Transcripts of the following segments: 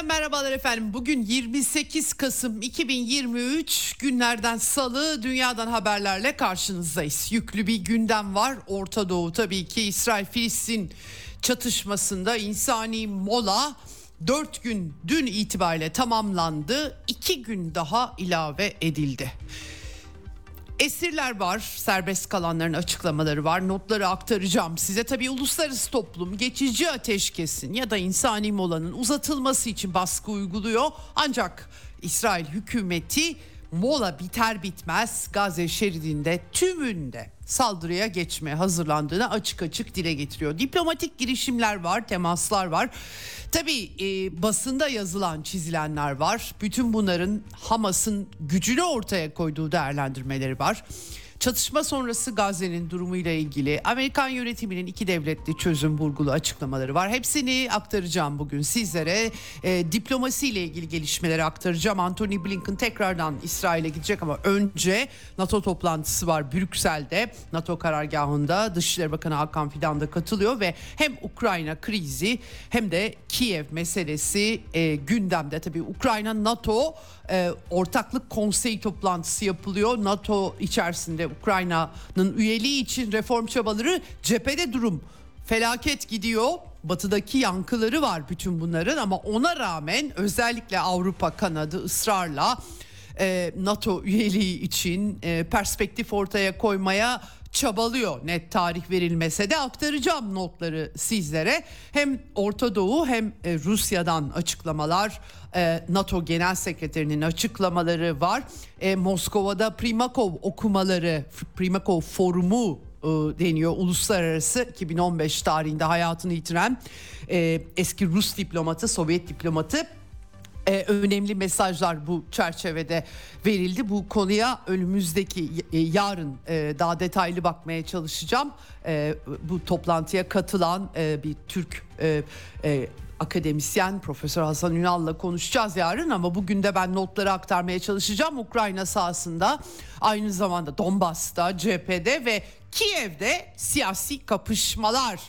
Eksenden merhabalar efendim. Bugün 28 Kasım 2023 günlerden salı dünyadan haberlerle karşınızdayız. Yüklü bir gündem var. Orta Doğu tabii ki İsrail-Filistin çatışmasında insani mola 4 gün dün itibariyle tamamlandı. 2 gün daha ilave edildi. Esirler var, serbest kalanların açıklamaları var. Notları aktaracağım size. Tabii uluslararası toplum geçici ateşkesin ya da insani molanın uzatılması için baskı uyguluyor. Ancak İsrail hükümeti mola biter bitmez Gazze şeridinde tümünde saldırıya geçmeye hazırlandığını açık açık dile getiriyor. Diplomatik girişimler var, temaslar var. Tabii e, basında yazılan, çizilenler var. Bütün bunların Hamas'ın gücünü ortaya koyduğu değerlendirmeleri var. Çatışma sonrası Gazze'nin durumuyla ilgili Amerikan yönetiminin iki devletli çözüm vurgulu açıklamaları var. Hepsini aktaracağım bugün sizlere. E, diplomasiyle ilgili gelişmeleri aktaracağım. Anthony Blinken tekrardan İsrail'e gidecek ama önce NATO toplantısı var Brüksel'de. NATO karargahında Dışişleri Bakanı Hakan Fidan da katılıyor ve hem Ukrayna krizi hem de Kiev meselesi e, gündemde. Tabii Ukrayna NATO e, ortaklık konseyi toplantısı yapılıyor. NATO içerisinde Ukrayna'nın üyeliği için reform çabaları cephede durum felaket gidiyor. Batıdaki yankıları var bütün bunların ama ona rağmen özellikle Avrupa kanadı ısrarla e, NATO üyeliği için e, perspektif ortaya koymaya çabalıyor. Net tarih verilmese de aktaracağım notları sizlere. Hem Orta Doğu hem e, Rusya'dan açıklamalar, e, NATO Genel Sekreterinin açıklamaları var. E, Moskova'da Primakov okumaları, Primakov Forumu deniyor. Uluslararası 2015 tarihinde hayatını yitiren eski Rus diplomatı, Sovyet diplomatı ee, önemli mesajlar bu çerçevede verildi. Bu konuya önümüzdeki e, yarın e, daha detaylı bakmaya çalışacağım. E, bu toplantıya katılan e, bir Türk e, e, akademisyen Profesör Hasan Ünal'la konuşacağız yarın ama bugün de ben notları aktarmaya çalışacağım. Ukrayna sahasında aynı zamanda Donbas'ta, cephede ve Kiev'de siyasi kapışmalar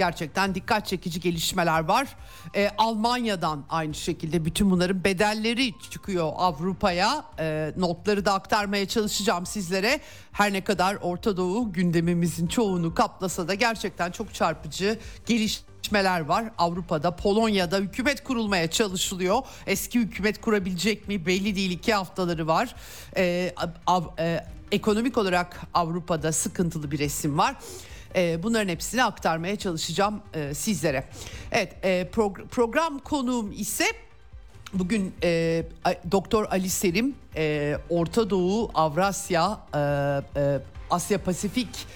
gerçekten dikkat çekici gelişmeler var. Ee, Almanya'dan aynı şekilde bütün bunların bedelleri çıkıyor Avrupa'ya. Ee, notları da aktarmaya çalışacağım sizlere. Her ne kadar Orta Doğu gündemimizin çoğunu kaplasa da gerçekten çok çarpıcı gelişmeler var. Avrupa'da, Polonya'da hükümet kurulmaya çalışılıyor. Eski hükümet kurabilecek mi belli değil. iki haftaları var. Ee, av, e, ekonomik olarak Avrupa'da sıkıntılı bir resim var. E, bunların hepsini aktarmaya çalışacağım e, sizlere. Evet e, progr- program konuğum ise bugün e, Doktor Ali Serim e, Orta Doğu Avrasya Asya Pasifik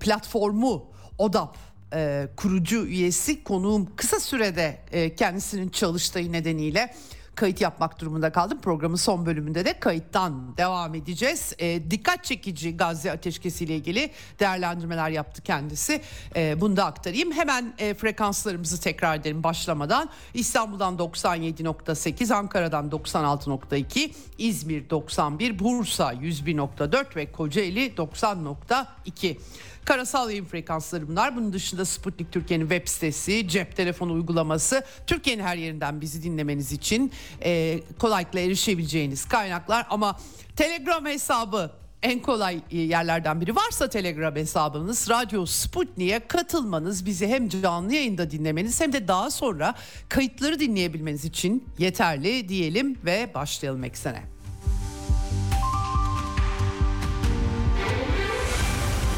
platformu ODAP kurucu üyesi konuğum kısa sürede kendisinin çalıştığı nedeniyle kayıt yapmak durumunda kaldım. Programın son bölümünde de kayıttan devam edeceğiz. E, dikkat çekici Gazze ateşkesi ile ilgili değerlendirmeler yaptı kendisi. E, bunu da aktarayım. Hemen e, frekanslarımızı tekrar edelim başlamadan. İstanbul'dan 97.8, Ankara'dan 96.2, İzmir 91, Bursa 101.4 ve Kocaeli 90.2. Karasal yayın frekansları bunlar. Bunun dışında Sputnik Türkiye'nin web sitesi, cep telefonu uygulaması, Türkiye'nin her yerinden bizi dinlemeniz için e, kolaylıkla erişebileceğiniz kaynaklar. Ama Telegram hesabı en kolay e, yerlerden biri varsa Telegram hesabınız Radyo Sputnik'e katılmanız bizi hem canlı yayında dinlemeniz hem de daha sonra kayıtları dinleyebilmeniz için yeterli diyelim ve başlayalım eksene.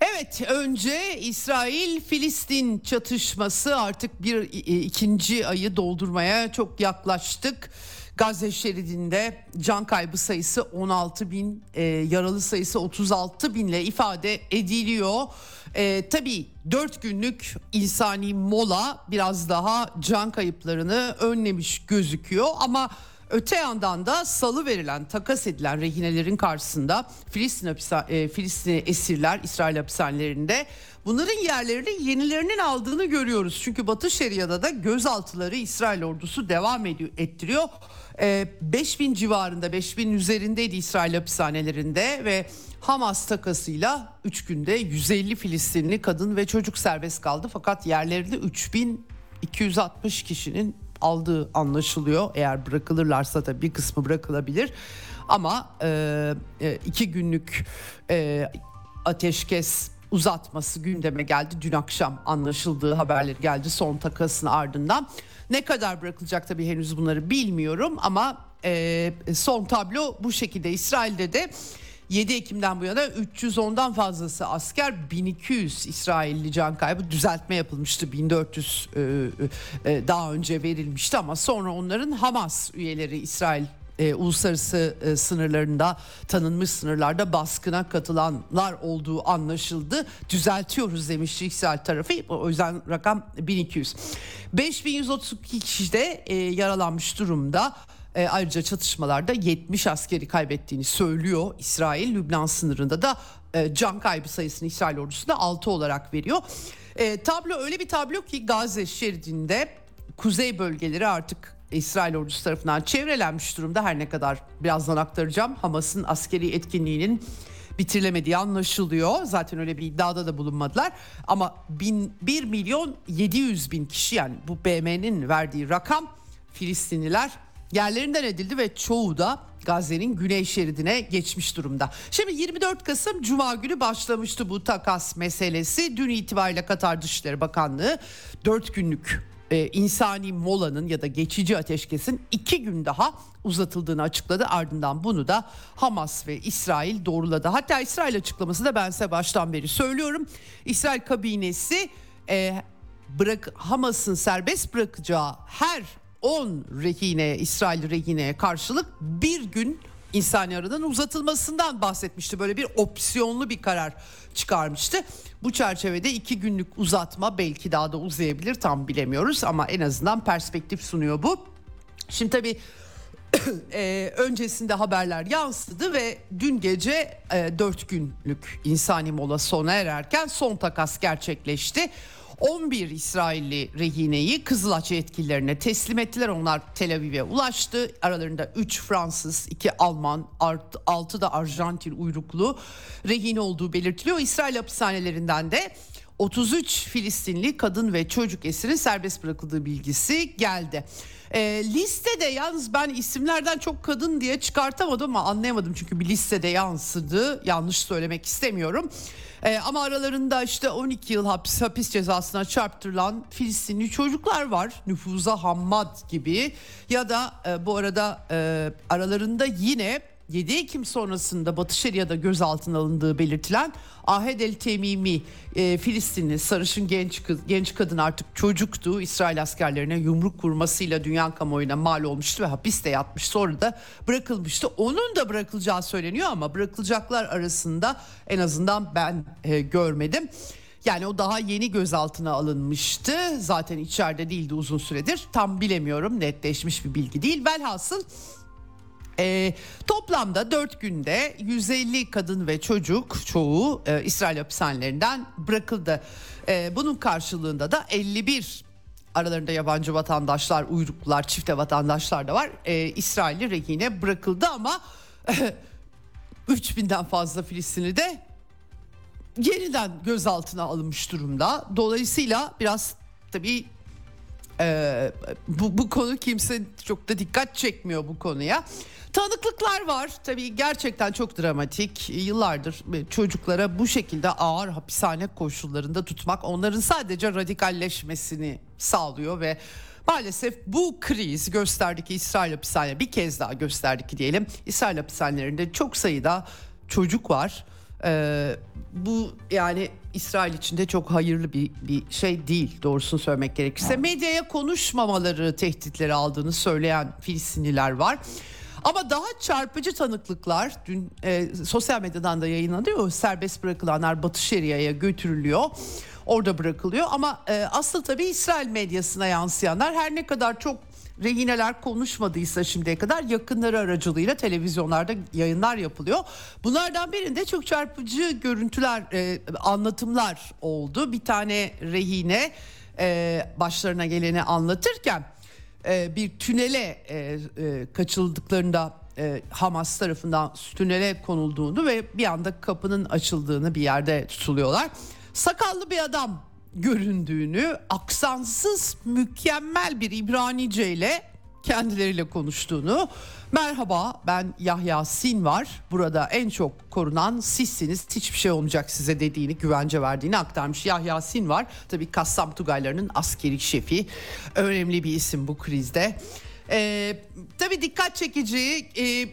Evet önce İsrail-Filistin çatışması artık bir ikinci ayı doldurmaya çok yaklaştık. Gazze şeridinde can kaybı sayısı 16 bin, e, yaralı sayısı 36 binle ifade ediliyor. E, tabii 4 günlük insani mola biraz daha can kayıplarını önlemiş gözüküyor ama Öte yandan da salı verilen takas edilen rehinelerin karşısında Filistin, hapisa, e, Filistin esirler İsrail hapishanelerinde bunların yerlerini yenilerinin aldığını görüyoruz. Çünkü Batı Şeria'da da gözaltıları İsrail ordusu devam ediyor, ettiriyor. E, 5000 civarında 5000 üzerindeydi İsrail hapishanelerinde ve Hamas takasıyla 3 günde 150 Filistinli kadın ve çocuk serbest kaldı. Fakat yerlerini 3260 kişinin aldığı anlaşılıyor. Eğer bırakılırlarsa da bir kısmı bırakılabilir. Ama e, e, iki günlük e, ateşkes uzatması gündeme geldi. Dün akşam anlaşıldığı haberleri geldi son takasın ardından. Ne kadar bırakılacak tabii henüz bunları bilmiyorum ama e, son tablo bu şekilde. İsrail'de de 7 Ekim'den bu yana 310'dan fazlası asker 1200 İsrailli can kaybı düzeltme yapılmıştı 1400 e, e, daha önce verilmişti ama sonra onların Hamas üyeleri İsrail e, uluslararası e, sınırlarında tanınmış sınırlarda baskına katılanlar olduğu anlaşıldı. Düzeltiyoruz demişti İsrail tarafı. O yüzden rakam 1200. 5132 kişi de e, yaralanmış durumda. E, ayrıca çatışmalarda 70 askeri kaybettiğini söylüyor İsrail. Lübnan sınırında da e, can kaybı sayısını İsrail ordusu da 6 olarak veriyor. E, tablo öyle bir tablo ki Gazze şeridinde kuzey bölgeleri artık İsrail ordusu tarafından çevrelenmiş durumda. Her ne kadar birazdan aktaracağım Hamas'ın askeri etkinliğinin bitirilemediği anlaşılıyor. Zaten öyle bir iddiada da bulunmadılar. Ama bin, 1 milyon 700 bin kişi yani bu BM'nin verdiği rakam Filistinliler yerlerinden edildi ve çoğu da Gazze'nin güney şeridine geçmiş durumda. Şimdi 24 Kasım Cuma günü başlamıştı bu takas meselesi. Dün itibariyle Katar Dışişleri Bakanlığı 4 günlük e, insani molanın ya da geçici ateşkesin iki gün daha uzatıldığını açıkladı. Ardından bunu da Hamas ve İsrail doğruladı. Hatta İsrail açıklaması da ben size baştan beri söylüyorum. İsrail kabinesi e, bırak Hamas'ın serbest bırakacağı her 10 rehine İsrail rehineye karşılık bir gün insani aradan uzatılmasından bahsetmişti. Böyle bir opsiyonlu bir karar çıkarmıştı. Bu çerçevede iki günlük uzatma belki daha da uzayabilir tam bilemiyoruz ama en azından perspektif sunuyor bu. Şimdi tabii e, öncesinde haberler yansıdı ve dün gece e, 4 günlük insani mola sona ererken son takas gerçekleşti. 11 İsrailli rehineyi Kızılaç yetkililerine teslim ettiler. Onlar Tel Aviv'e ulaştı. Aralarında 3 Fransız, 2 Alman, 6 da Arjantin uyruklu rehine olduğu belirtiliyor. İsrail hapishanelerinden de 33 Filistinli kadın ve çocuk esirin serbest bırakıldığı bilgisi geldi. E, listede yalnız ben isimlerden çok kadın diye çıkartamadım ama anlayamadım çünkü bir listede yansıdı. Yanlış söylemek istemiyorum. E, ama aralarında işte 12 yıl hapis, hapis cezasına çarptırılan Filistinli çocuklar var. Nüfuza Hammad gibi ya da e, bu arada e, aralarında yine 7 Ekim sonrasında Batı Şeria'da gözaltına alındığı belirtilen Ahed El Temimi e, Filistinli sarışın genç kız, genç kadın artık çocuktu. İsrail askerlerine yumruk kurmasıyla dünya kamuoyuna mal olmuştu ve hapiste yatmış. Sonra da bırakılmıştı. Onun da bırakılacağı söyleniyor ama bırakılacaklar arasında en azından ben e, görmedim. Yani o daha yeni gözaltına alınmıştı. Zaten içeride değildi uzun süredir. Tam bilemiyorum netleşmiş bir bilgi değil. Velhasıl e, toplamda 4 günde 150 kadın ve çocuk çoğu e, İsrail hapishanelerinden bırakıldı. E, bunun karşılığında da 51 aralarında yabancı vatandaşlar, uyruklular, çifte vatandaşlar da var. E, İsrailli rehine bırakıldı ama e, 3000'den fazla Filistinli de yeniden gözaltına alınmış durumda. Dolayısıyla biraz tabii Ee, bu, bu konu kimse çok da dikkat çekmiyor bu konuya. Tanıklıklar var. Tabii gerçekten çok dramatik. Yıllardır çocuklara bu şekilde ağır hapishane koşullarında tutmak onların sadece radikalleşmesini sağlıyor ve Maalesef bu kriz gösterdi ki İsrail hapishane bir kez daha gösterdi ki diyelim İsrail hapishanelerinde çok sayıda çocuk var. Ee, bu yani İsrail için de çok hayırlı bir, bir şey değil doğrusunu söylemek gerekirse. Medyaya konuşmamaları tehditleri aldığını söyleyen Filistinliler var. Ama daha çarpıcı tanıklıklar dün e, sosyal medyadan da yayınlanıyor. Serbest bırakılanlar Batı Şeria'ya götürülüyor. Orada bırakılıyor ama e, asıl tabii İsrail medyasına yansıyanlar her ne kadar çok rehineler konuşmadıysa şimdiye kadar yakınları aracılığıyla televizyonlarda yayınlar yapılıyor. Bunlardan birinde çok çarpıcı görüntüler, e, anlatımlar oldu. Bir tane rehine e, başlarına geleni anlatırken e, bir tünele e, e, kaçıldıklarında e, Hamas tarafından tünele konulduğunu ve bir anda kapının açıldığını bir yerde tutuluyorlar. Sakallı bir adam göründüğünü, aksansız mükemmel bir İbranice ile kendileriyle konuştuğunu. Merhaba ben Yahya Sin var. Burada en çok korunan sizsiniz. Hiçbir şey olmayacak size dediğini, güvence verdiğini aktarmış. Yahya Sin var. Tabii Kassam Tugaylarının askeri şefi. Önemli bir isim bu krizde. Ee, tabii dikkat çekici e,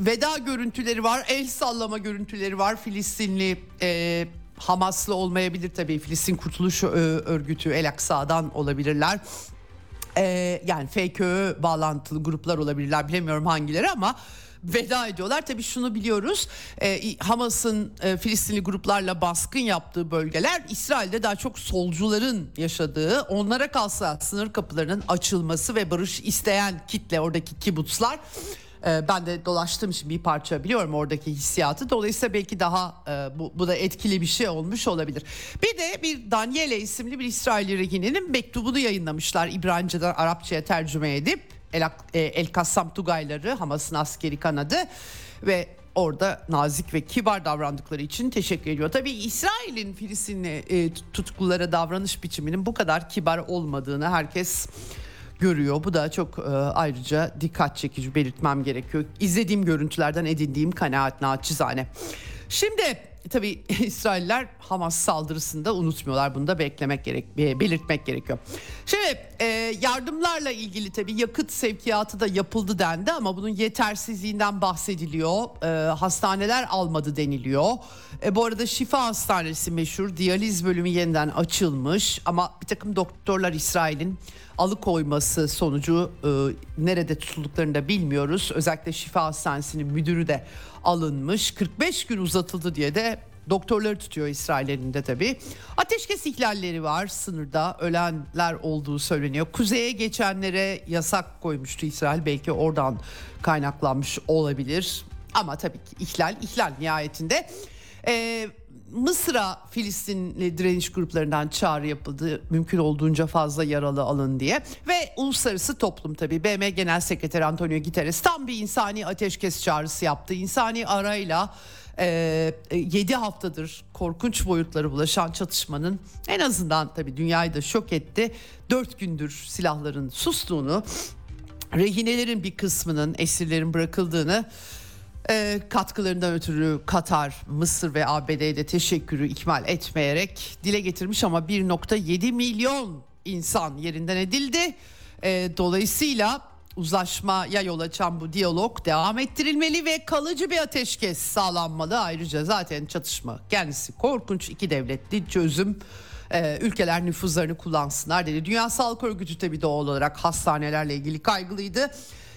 veda görüntüleri var. El sallama görüntüleri var. Filistinli e, Hamaslı olmayabilir tabii. Filistin Kurtuluş Örgütü El Aksa'dan olabilirler. Ee, yani FKÖ bağlantılı gruplar olabilirler bilemiyorum hangileri ama veda ediyorlar. Tabii şunu biliyoruz e, Hamas'ın e, Filistinli gruplarla baskın yaptığı bölgeler İsrail'de daha çok solcuların yaşadığı onlara kalsa sınır kapılarının açılması ve barış isteyen kitle oradaki kibutslar ben de dolaştığım için bir parça biliyorum oradaki hissiyatı. Dolayısıyla belki daha e, bu, bu da etkili bir şey olmuş olabilir. Bir de bir Daniele isimli bir İsrail rehinenin mektubunu yayınlamışlar İbranice'den Arapçaya tercüme edip El, e, El Kassam Tugayları Hamas'ın askeri kanadı ve orada nazik ve kibar davrandıkları için teşekkür ediyor. Tabii İsrail'in Filistinli e, tutuklulara davranış biçiminin bu kadar kibar olmadığını herkes görüyor. Bu da çok e, ayrıca dikkat çekici belirtmem gerekiyor. İzlediğim görüntülerden edindiğim kanaat naçizane. Şimdi tabii İsrailler Hamas saldırısında unutmuyorlar. Bunu da beklemek gerek, belirtmek gerekiyor. Şimdi e, yardımlarla ilgili tabii yakıt sevkiyatı da yapıldı dendi ama bunun yetersizliğinden bahsediliyor. E, hastaneler almadı deniliyor. E, bu arada Şifa Hastanesi meşhur diyaliz bölümü yeniden açılmış ama bir takım doktorlar İsrail'in alıkoyması sonucu e, nerede tutulduklarını da bilmiyoruz. Özellikle Şifa Hastanesi'nin müdürü de alınmış. 45 gün uzatıldı diye de doktorları tutuyor İsrail elinde tabii. Ateşkes ihlalleri var sınırda ölenler olduğu söyleniyor. Kuzeye geçenlere yasak koymuştu İsrail belki oradan kaynaklanmış olabilir. Ama tabii ki ihlal ihlal nihayetinde. Ee, Mısır'a Filistinli direniş gruplarından çağrı yapıldı. Mümkün olduğunca fazla yaralı alın diye. Ve uluslararası toplum tabii BM Genel Sekreteri Antonio Guterres tam bir insani ateşkes çağrısı yaptı. İnsani arayla e, 7 haftadır korkunç boyutları bulaşan çatışmanın en azından tabii dünyayı da şok etti. 4 gündür silahların sustuğunu, rehinelerin bir kısmının esirlerin bırakıldığını e, katkılarından ötürü Katar, Mısır ve ABD'ye de teşekkürü ikmal etmeyerek dile getirmiş ama 1.7 milyon insan yerinden edildi. E, dolayısıyla uzlaşmaya yol açan bu diyalog devam ettirilmeli ve kalıcı bir ateşkes sağlanmalı. Ayrıca zaten çatışma kendisi korkunç iki devletli çözüm e, ülkeler nüfuzlarını kullansınlar dedi. Dünya Sağlık Örgütü tabii doğal olarak hastanelerle ilgili kaygılıydı.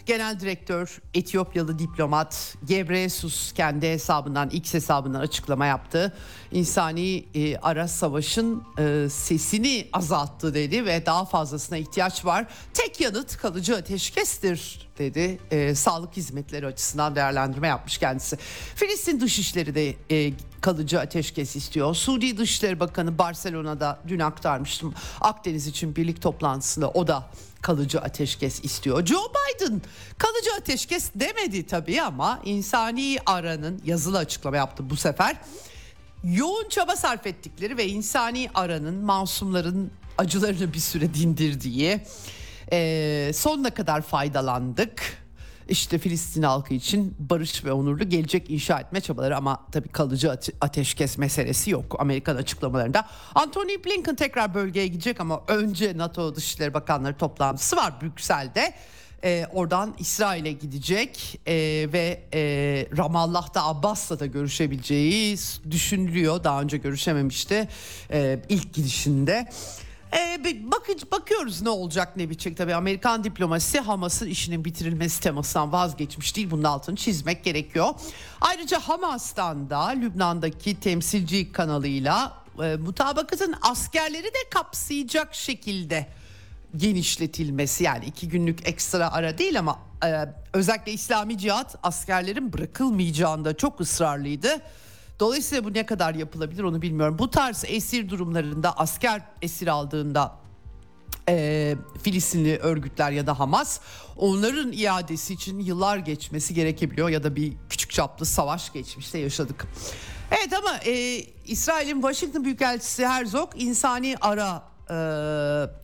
Genel Direktör Etiyopyalı diplomat Gebreyesus kendi hesabından X hesabından açıklama yaptı. İnsani e, ara savaşın e, sesini azalttı dedi ve daha fazlasına ihtiyaç var. Tek yanıt kalıcı ateşkestir dedi. E, sağlık hizmetleri açısından değerlendirme yapmış kendisi. Filistin Dışişleri de e, kalıcı ateşkes istiyor. Suudi Dışişleri Bakanı Barcelona'da dün aktarmıştım. Akdeniz için birlik toplantısında o da kalıcı ateşkes istiyor. Joe Biden kalıcı ateşkes demedi tabii ama insani aranın yazılı açıklama yaptı bu sefer. Yoğun çaba sarf ettikleri ve insani aranın masumların acılarını bir süre dindirdiği e, sonuna kadar faydalandık. İşte Filistin halkı için barış ve onurlu gelecek inşa etme çabaları ama tabii kalıcı ateşkes meselesi yok Amerikan açıklamalarında. Anthony Blinken tekrar bölgeye gidecek ama önce NATO Dışişleri Bakanları toplantısı var Brüksel'de. E, oradan İsrail'e gidecek e, ve e, Ramallah'ta Abbas'la da görüşebileceği düşünülüyor. Daha önce görüşememişti e, ilk gidişinde. E, bakıcı bakıyoruz ne olacak ne bitecek tabii Amerikan diplomasisi Hamas'ın işinin bitirilmesi temasından vazgeçmiş değil bunun altını çizmek gerekiyor. Ayrıca Hamas'tan da Lübnan'daki temsilci kanalıyla e, mutabakatın askerleri de kapsayacak şekilde genişletilmesi yani iki günlük ekstra ara değil ama e, özellikle İslami cihat askerlerin bırakılmayacağında çok ısrarlıydı. Dolayısıyla bu ne kadar yapılabilir onu bilmiyorum. Bu tarz esir durumlarında asker esir aldığında e, Filistinli örgütler ya da Hamas onların iadesi için yıllar geçmesi gerekebiliyor ya da bir küçük çaplı savaş geçmişte yaşadık. Evet ama e, İsrail'in Washington Büyükelçisi Herzog insani ara e,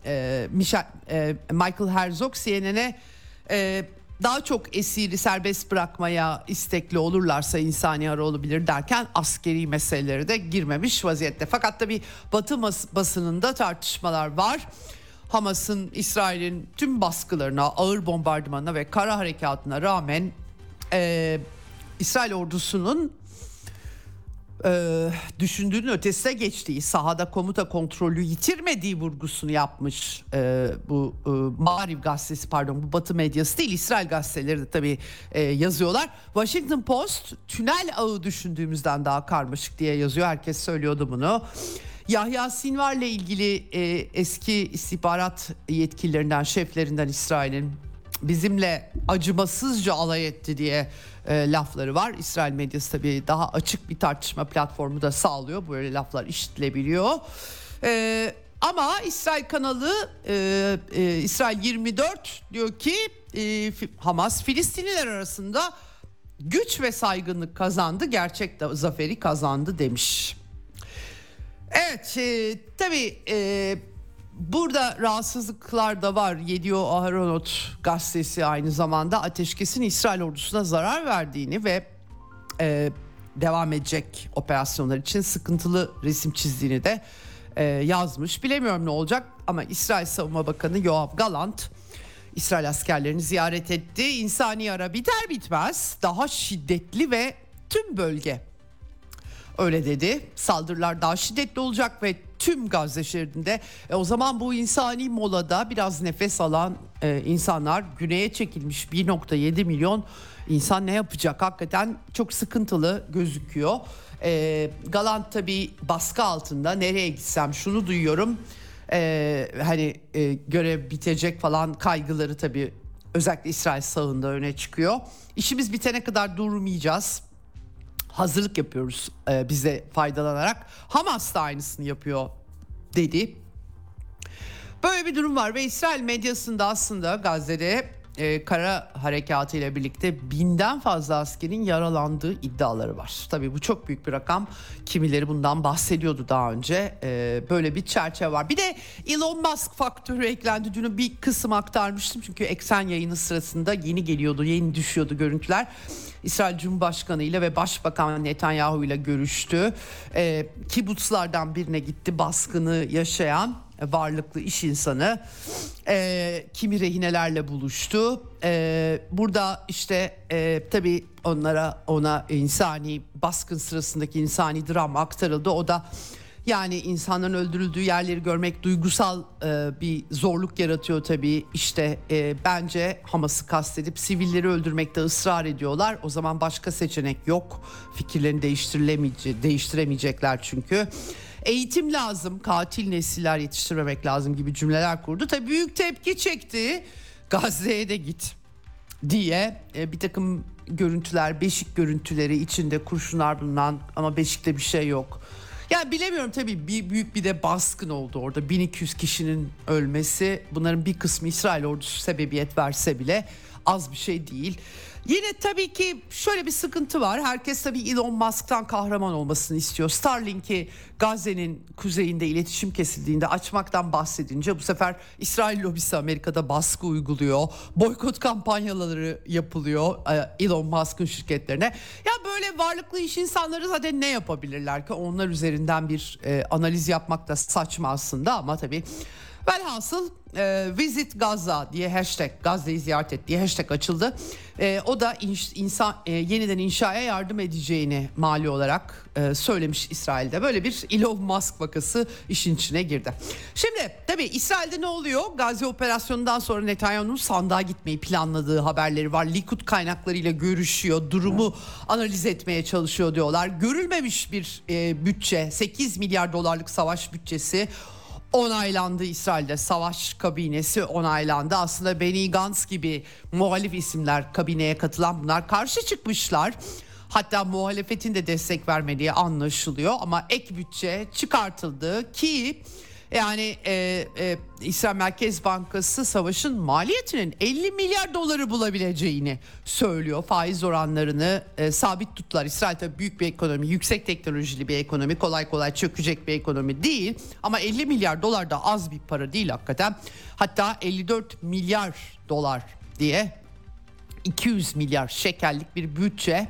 e, e, Michael Herzog CNN'e e, daha çok esiri serbest bırakmaya istekli olurlarsa insani ara olabilir derken askeri meseleleri de girmemiş vaziyette. Fakat tabi Batı basınında tartışmalar var. Hamas'ın İsrail'in tüm baskılarına, ağır bombardımanına ve kara harekatına rağmen e, İsrail ordusunun e, düşündüğünün ötesine geçtiği, sahada komuta kontrolü yitirmediği vurgusunu yapmış e, bu e, Mariv gazetesi pardon bu Batı medyası değil İsrail gazeteleri de tabii e, yazıyorlar. Washington Post tünel ağı düşündüğümüzden daha karmaşık diye yazıyor. Herkes söylüyordu bunu. Yahya Sinvar'la ilgili e, eski istihbarat yetkililerinden, şeflerinden İsrail'in bizimle acımasızca alay etti diye e, lafları var. İsrail medyası tabii daha açık bir tartışma platformu da sağlıyor. Böyle laflar işitilebiliyor. E, ama İsrail kanalı e, e, İsrail 24 diyor ki e, Hamas Filistinliler arasında güç ve saygınlık kazandı. Gerçek de zaferi kazandı demiş. Evet e, tabii e, Burada rahatsızlıklar da var. Yedio Aharonot gazetesi aynı zamanda ateşkesin İsrail ordusuna zarar verdiğini ve e, devam edecek operasyonlar için sıkıntılı resim çizdiğini de e, yazmış. Bilemiyorum ne olacak ama İsrail Savunma Bakanı Yoav Galant İsrail askerlerini ziyaret etti. İnsani ara biter bitmez daha şiddetli ve tüm bölge öyle dedi. Saldırılar daha şiddetli olacak ve tüm Gazze şeridinde. E, o zaman bu insani molada biraz nefes alan e, insanlar güneye çekilmiş 1.7 milyon insan ne yapacak? Hakikaten çok sıkıntılı gözüküyor. E, Galant tabii baskı altında nereye gitsem şunu duyuyorum. E, hani e, görev bitecek falan kaygıları tabii özellikle İsrail sağında öne çıkıyor. İşimiz bitene kadar durmayacağız hazırlık yapıyoruz e, bize faydalanarak. Hamas da aynısını yapıyor dedi. Böyle bir durum var ve İsrail medyasında aslında Gazze'de e, kara harekatı ile birlikte binden fazla askerin yaralandığı iddiaları var. Tabii bu çok büyük bir rakam. Kimileri bundan bahsediyordu daha önce. E, böyle bir çerçeve var. Bir de Elon Musk faktörü eklendi. Dün bir kısım aktarmıştım çünkü eksen yayını sırasında yeni geliyordu, yeni düşüyordu görüntüler. İsrail Cumhurbaşkanı ile ve Başbakan Netanyahu ile görüştü. E, kibutslardan birine gitti baskını yaşayan varlıklı iş insanı e, kimi rehinelerle buluştu. E, burada işte e, tabii onlara ona insani baskın sırasındaki insani dram aktarıldı. O da yani insanların öldürüldüğü yerleri görmek duygusal e, bir zorluk yaratıyor tabii. İşte e, bence Hamas'ı kastedip sivilleri öldürmekte ısrar ediyorlar. O zaman başka seçenek yok. Fikirlerini değiştiremeyecekler çünkü. Eğitim lazım, katil nesiller yetiştirmemek lazım gibi cümleler kurdu. Tabii büyük tepki çekti. Gazze'ye de git diye e, bir takım görüntüler, beşik görüntüleri içinde kurşunlar bulunan ama beşikte bir şey yok yani bilemiyorum tabii bir büyük bir de baskın oldu orada 1200 kişinin ölmesi bunların bir kısmı İsrail ordusu sebebiyet verse bile az bir şey değil. Yine tabii ki şöyle bir sıkıntı var. Herkes tabii Elon Musk'tan kahraman olmasını istiyor. Starlink'i Gazze'nin kuzeyinde iletişim kesildiğinde açmaktan bahsedince bu sefer İsrail lobisi Amerika'da baskı uyguluyor. Boykot kampanyaları yapılıyor e, Elon Musk'ın şirketlerine. Ya böyle varlıklı iş insanları zaten ne yapabilirler ki? Onlar üzerinden bir e, analiz yapmak da saçma aslında ama tabii Velhasıl e, Visit Gaza diye hashtag Gazze'yi ziyaret et diye hashtag açıldı. E, o da inş, insan e, yeniden inşaya yardım edeceğini mali olarak e, söylemiş İsrail'de. Böyle bir Elon Musk vakası işin içine girdi. Şimdi tabii İsrail'de ne oluyor? Gazze operasyonundan sonra Netanyahu'nun sandığa gitmeyi planladığı haberleri var. Likud kaynaklarıyla görüşüyor, durumu analiz etmeye çalışıyor diyorlar. Görülmemiş bir e, bütçe, 8 milyar dolarlık savaş bütçesi onaylandı İsrail'de savaş kabinesi onaylandı. Aslında Benny Gantz gibi muhalif isimler kabineye katılan bunlar karşı çıkmışlar. Hatta muhalefetin de destek vermediği anlaşılıyor ama ek bütçe çıkartıldı ki yani e, e, İsrail Merkez Bankası savaşın maliyetinin 50 milyar doları bulabileceğini söylüyor. Faiz oranlarını e, sabit tuttular. İsrail tabii büyük bir ekonomi, yüksek teknolojili bir ekonomi, kolay kolay çökecek bir ekonomi değil. Ama 50 milyar dolar da az bir para değil hakikaten. Hatta 54 milyar dolar diye 200 milyar şekerlik bir bütçe.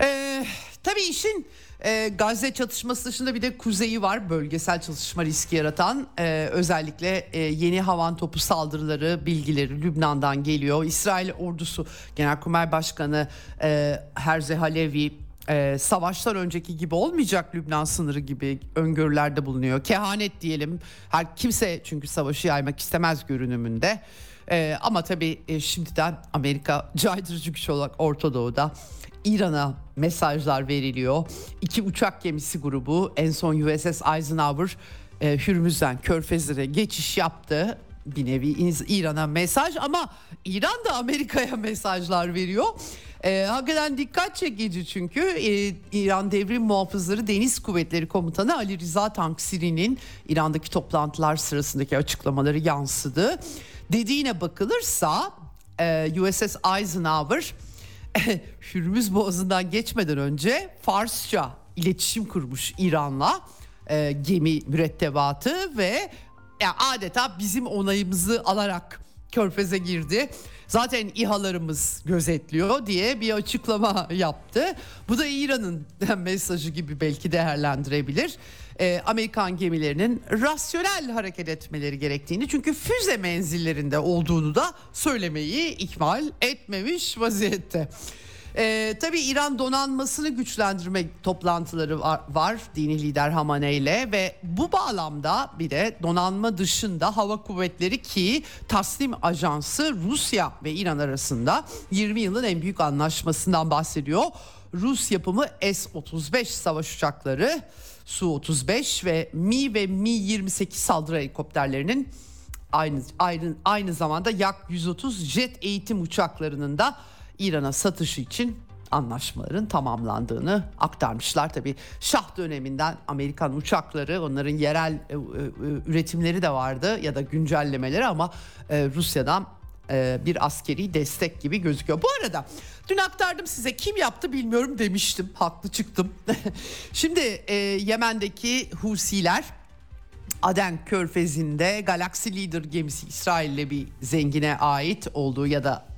Ee, tabii işin e, Gazze çatışması dışında bir de kuzeyi var bölgesel çalışma riski yaratan e, özellikle e, yeni havan topu saldırıları bilgileri Lübnan'dan geliyor. İsrail ordusu Genelkurmay Başkanı e, Herze Halevi e, savaşlar önceki gibi olmayacak Lübnan sınırı gibi öngörülerde bulunuyor. Kehanet diyelim. Her kimse çünkü savaşı yaymak istemez görünümünde. E, ama tabii e, şimdiden Amerika caydırıcı güç olarak Orta Doğu'da İran'a mesajlar veriliyor. İki uçak gemisi grubu en son USS Eisenhower e, Hürmüz'den Körfez'e geçiş yaptı. Bir nevi İran'a mesaj ama İran da Amerika'ya mesajlar veriyor. E, hakikaten dikkat çekici çünkü e, İran Devrim Muhafızları Deniz Kuvvetleri Komutanı Ali Rıza Tanksiri'nin İran'daki toplantılar sırasındaki açıklamaları yansıdı. Dediğine bakılırsa e, USS Eisenhower Hürmüz Boğazı'ndan geçmeden önce Farsça iletişim kurmuş İran'la e, gemi mürettebatı ve yani adeta bizim onayımızı alarak Körfez'e girdi. Zaten İHA'larımız gözetliyor diye bir açıklama yaptı. Bu da İran'ın mesajı gibi belki değerlendirebilir. Ee, Amerikan gemilerinin rasyonel hareket etmeleri gerektiğini çünkü füze menzillerinde olduğunu da söylemeyi ihmal etmemiş vaziyette. Ee, tabii İran donanmasını güçlendirmek toplantıları var, var dini lider Hamane ile ve bu bağlamda bir de donanma dışında hava kuvvetleri ki Tasnim Ajansı Rusya ve İran arasında 20 yılın en büyük anlaşmasından bahsediyor. Rus yapımı S-35 savaş uçakları Su-35 ve Mi ve Mi-28 saldırı helikopterlerinin aynı aynı aynı zamanda Yak 130 jet eğitim uçaklarının da İran'a satışı için anlaşmaların tamamlandığını aktarmışlar. Tabi Şah döneminden Amerikan uçakları onların yerel e, e, üretimleri de vardı ya da güncellemeleri ama e, Rusya'dan bir askeri destek gibi gözüküyor. Bu arada dün aktardım size kim yaptı bilmiyorum demiştim. Haklı çıktım. Şimdi Yemen'deki Husiler Aden Körfezi'nde Galaxy Leader gemisi İsrail'le bir zengine ait olduğu ya da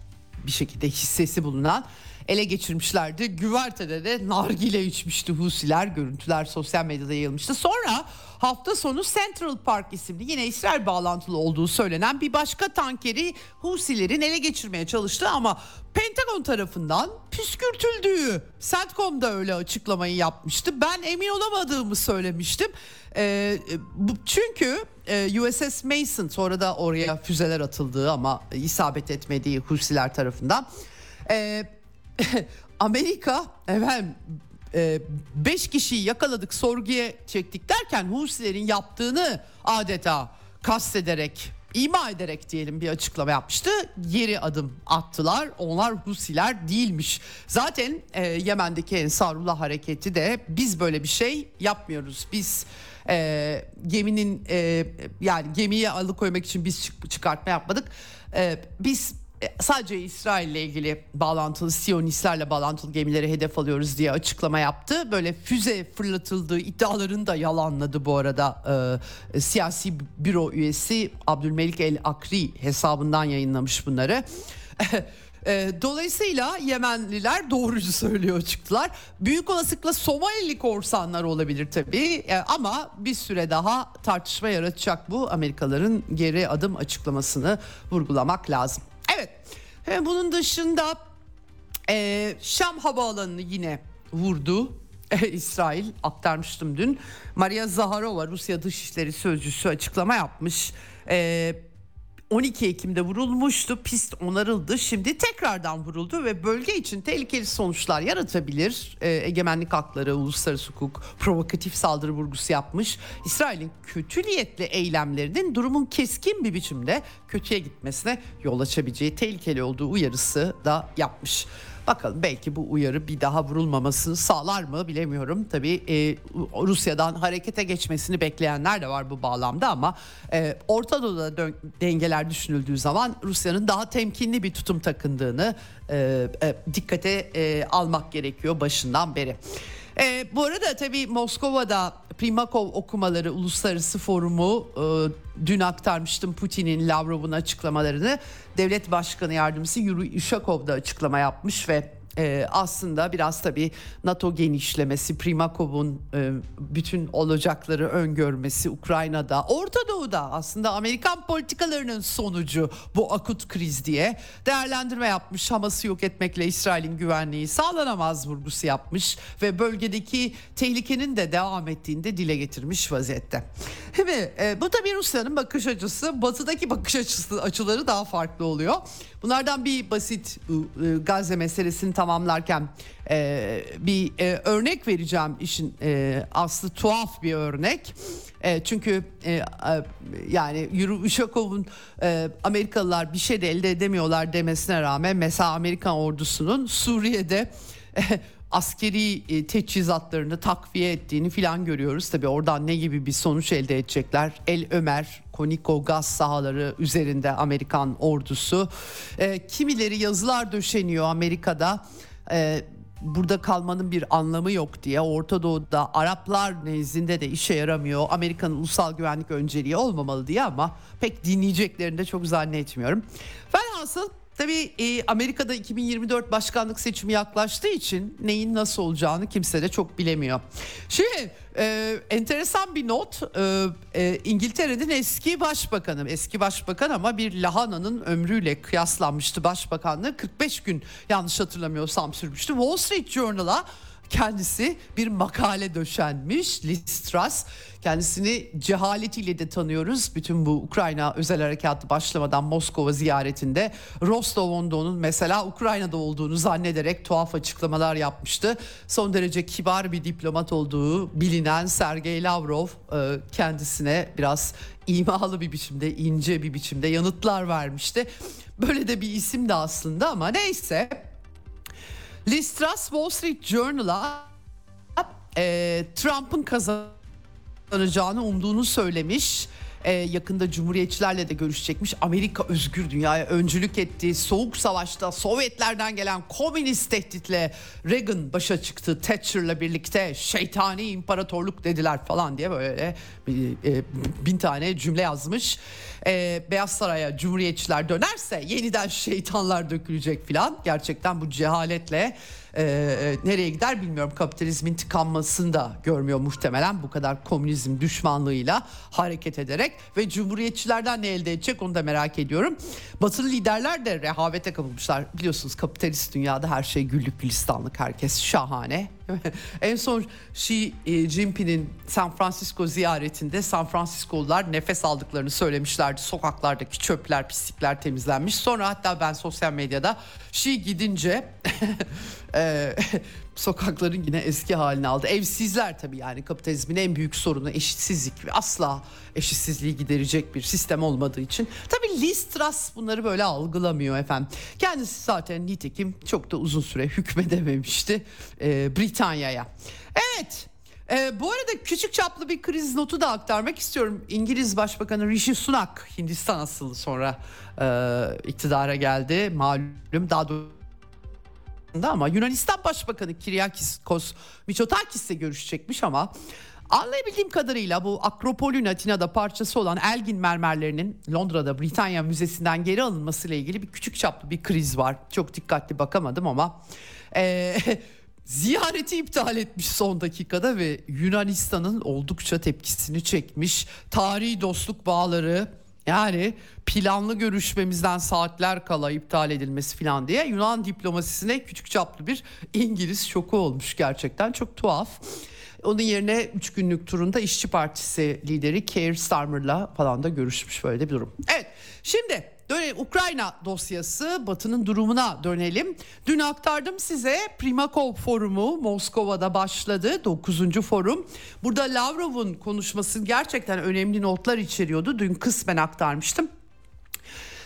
bir şekilde hissesi bulunan ele geçirmişlerdi. Güvertede de nargile içmişti Husiler. Görüntüler sosyal medyada yayılmıştı. Sonra hafta sonu Central Park isimli yine İsrail bağlantılı olduğu söylenen bir başka tankeri Husilerin ele geçirmeye çalıştı ama Pentagon tarafından püskürtüldüğü CENTCOM da öyle açıklamayı yapmıştı. Ben emin olamadığımı söylemiştim. Bu, çünkü e, USS Mason sonra da oraya füzeler atıldığı ama isabet etmediği Husiler tarafından. Ee, Amerika efendim 5 e, kişiyi yakaladık sorguya çektik derken Husilerin yaptığını adeta kastederek ima ederek diyelim bir açıklama yapmıştı. Geri adım attılar. Onlar Husiler değilmiş. Zaten e, Yemen'deki Ensarullah hareketi de biz böyle bir şey yapmıyoruz. Biz e, geminin e, yani gemiye alıkoymak için biz çık- çıkartma yapmadık. E, biz e, sadece İsrail ile ilgili bağlantılı Siyonistlerle bağlantılı gemileri hedef alıyoruz diye açıklama yaptı. Böyle füze fırlatıldığı iddialarını da yalanladı bu arada e, siyasi büro üyesi Abdülmelik El Akri hesabından yayınlamış bunları. E, dolayısıyla Yemenliler doğrucu söylüyor çıktılar. Büyük olasılıkla Somalili korsanlar olabilir tabii e, ama bir süre daha tartışma yaratacak bu Amerikalıların geri adım açıklamasını vurgulamak lazım. Evet e, bunun dışında e, Şam havaalanını yine vurdu. İsrail aktarmıştım dün. Maria Zaharova Rusya Dışişleri Sözcüsü açıklama yapmış. E, 12 Ekim'de vurulmuştu. Pist onarıldı. Şimdi tekrardan vuruldu ve bölge için tehlikeli sonuçlar yaratabilir. E, egemenlik hakları, uluslararası hukuk, provokatif saldırı vurgusu yapmış. İsrail'in kötü niyetli eylemlerinin durumun keskin bir biçimde kötüye gitmesine yol açabileceği tehlikeli olduğu uyarısı da yapmış. Bakalım belki bu uyarı bir daha vurulmamasını sağlar mı bilemiyorum. Tabii e, Rusya'dan harekete geçmesini bekleyenler de var bu bağlamda ama e, Orta Doğu'da dengeler düşünüldüğü zaman Rusya'nın daha temkinli bir tutum takındığını e, e, dikkate e, almak gerekiyor başından beri. E, bu arada tabii Moskova'da Primakov okumaları uluslararası forumu e, dün aktarmıştım Putin'in Lavrov'un açıklamalarını. Devlet Başkanı Yardımcısı Yuri Ushakov da açıklama yapmış ve e, aslında biraz tabii NATO genişlemesi, Primakov'un e, bütün olacakları öngörmesi Ukrayna'da, Orta Doğu'da aslında Amerikan politikalarının sonucu bu akut kriz diye değerlendirme yapmış. Hamas'ı yok etmekle İsrail'in güvenliği sağlanamaz vurgusu yapmış ve bölgedeki tehlikenin de devam ettiğini de dile getirmiş vaziyette. Şimdi e, bu tabii Rusya'nın bakış açısı, batıdaki bakış açısı açıları daha farklı oluyor. Bunlardan bir basit e, Gazze meselesini tamamlarken bir örnek vereceğim işin aslı tuhaf bir örnek. Çünkü yani Yuri Uşakov'un e, Amerikalılar bir şey de elde edemiyorlar demesine rağmen mesela Amerikan ordusunun Suriye'de askeri e, teçhizatlarını takviye ettiğini filan görüyoruz. Tabi oradan ne gibi bir sonuç elde edecekler? El Ömer, Koniko gaz sahaları üzerinde Amerikan ordusu. E, kimileri yazılar döşeniyor Amerika'da. E, burada kalmanın bir anlamı yok diye Orta Doğu'da Araplar nezdinde de işe yaramıyor. Amerika'nın ulusal güvenlik önceliği olmamalı diye ama pek dinleyeceklerini de çok zannetmiyorum. Velhasıl Tabii e, Amerika'da 2024 başkanlık seçimi yaklaştığı için neyin nasıl olacağını kimse de çok bilemiyor. Şimdi e, enteresan bir not e, e, İngiltere'nin eski başbakanı eski başbakan ama bir lahananın ömrüyle kıyaslanmıştı başbakanlığı 45 gün yanlış hatırlamıyorsam sürmüştü. Wall Street Journal'a kendisi bir makale döşenmiş Liz Truss. Kendisini cehaletiyle de tanıyoruz. Bütün bu Ukrayna özel harekatı başlamadan Moskova ziyaretinde Rostov-on-Don'un mesela Ukrayna'da olduğunu zannederek tuhaf açıklamalar yapmıştı. Son derece kibar bir diplomat olduğu bilinen Sergey Lavrov e, kendisine biraz imalı bir biçimde, ince bir biçimde yanıtlar vermişti. Böyle de bir isim de aslında ama neyse Liz Truss Wall Street Journal'a e, Trump'ın kazanacağını umduğunu söylemiş. E, yakında cumhuriyetçilerle de görüşecekmiş. Amerika özgür dünyaya öncülük etti. Soğuk savaşta Sovyetlerden gelen komünist tehditle Reagan başa çıktı. Thatcher'la birlikte şeytani imparatorluk dediler falan diye böyle e, bin tane cümle yazmış. E, Beyaz Saray'a cumhuriyetçiler dönerse yeniden şeytanlar dökülecek falan. Gerçekten bu cehaletle e, nereye gider bilmiyorum. Kapitalizmin tıkanmasını da görmüyor muhtemelen bu kadar komünizm düşmanlığıyla hareket ederek ve cumhuriyetçilerden ne elde edecek onu da merak ediyorum. Batılı liderler de rehavete kapılmışlar. Biliyorsunuz kapitalist dünyada her şey güllük gülistanlık herkes şahane. En son Xi Jinping'in San Francisco ziyaretinde San Francisco'lular nefes aldıklarını söylemişlerdi. Sokaklardaki çöpler, pislikler temizlenmiş. Sonra hatta ben sosyal medyada Xi gidince e, sokakların yine eski halini aldı. Evsizler tabii yani kapitalizmin en büyük sorunu eşitsizlik ve asla eşitsizliği giderecek bir sistem olmadığı için. Tabii Liz Truss bunları böyle algılamıyor efendim. Kendisi zaten nitekim çok da uzun süre hükmedememişti e, Britanya'ya. Evet Ee, bu arada küçük çaplı bir kriz notu da aktarmak istiyorum. İngiliz Başbakanı Rishi Sunak Hindistan asıllı sonra e, iktidara geldi. Malum daha doğrusu ama Yunanistan Başbakanı Kyriakos Mitsotakis ile görüşecekmiş ama Anlayabildiğim kadarıyla bu Akropol'ün Atina'da parçası olan Elgin mermerlerinin Londra'da Britanya Müzesi'nden geri alınmasıyla ilgili bir küçük çaplı bir kriz var. Çok dikkatli bakamadım ama e, ziyareti iptal etmiş son dakikada ve Yunanistan'ın oldukça tepkisini çekmiş. Tarihi dostluk bağları yani planlı görüşmemizden saatler kala iptal edilmesi falan diye Yunan diplomasisine küçük çaplı bir İngiliz şoku olmuş gerçekten çok tuhaf. Onun yerine 3 günlük turunda İşçi Partisi lideri Keir Starmer'la falan da görüşmüş böyle bir durum. Evet şimdi Dönelim Ukrayna dosyası Batı'nın durumuna dönelim. Dün aktardım size Primakov forumu Moskova'da başladı 9. forum. Burada Lavrov'un konuşması gerçekten önemli notlar içeriyordu. Dün kısmen aktarmıştım.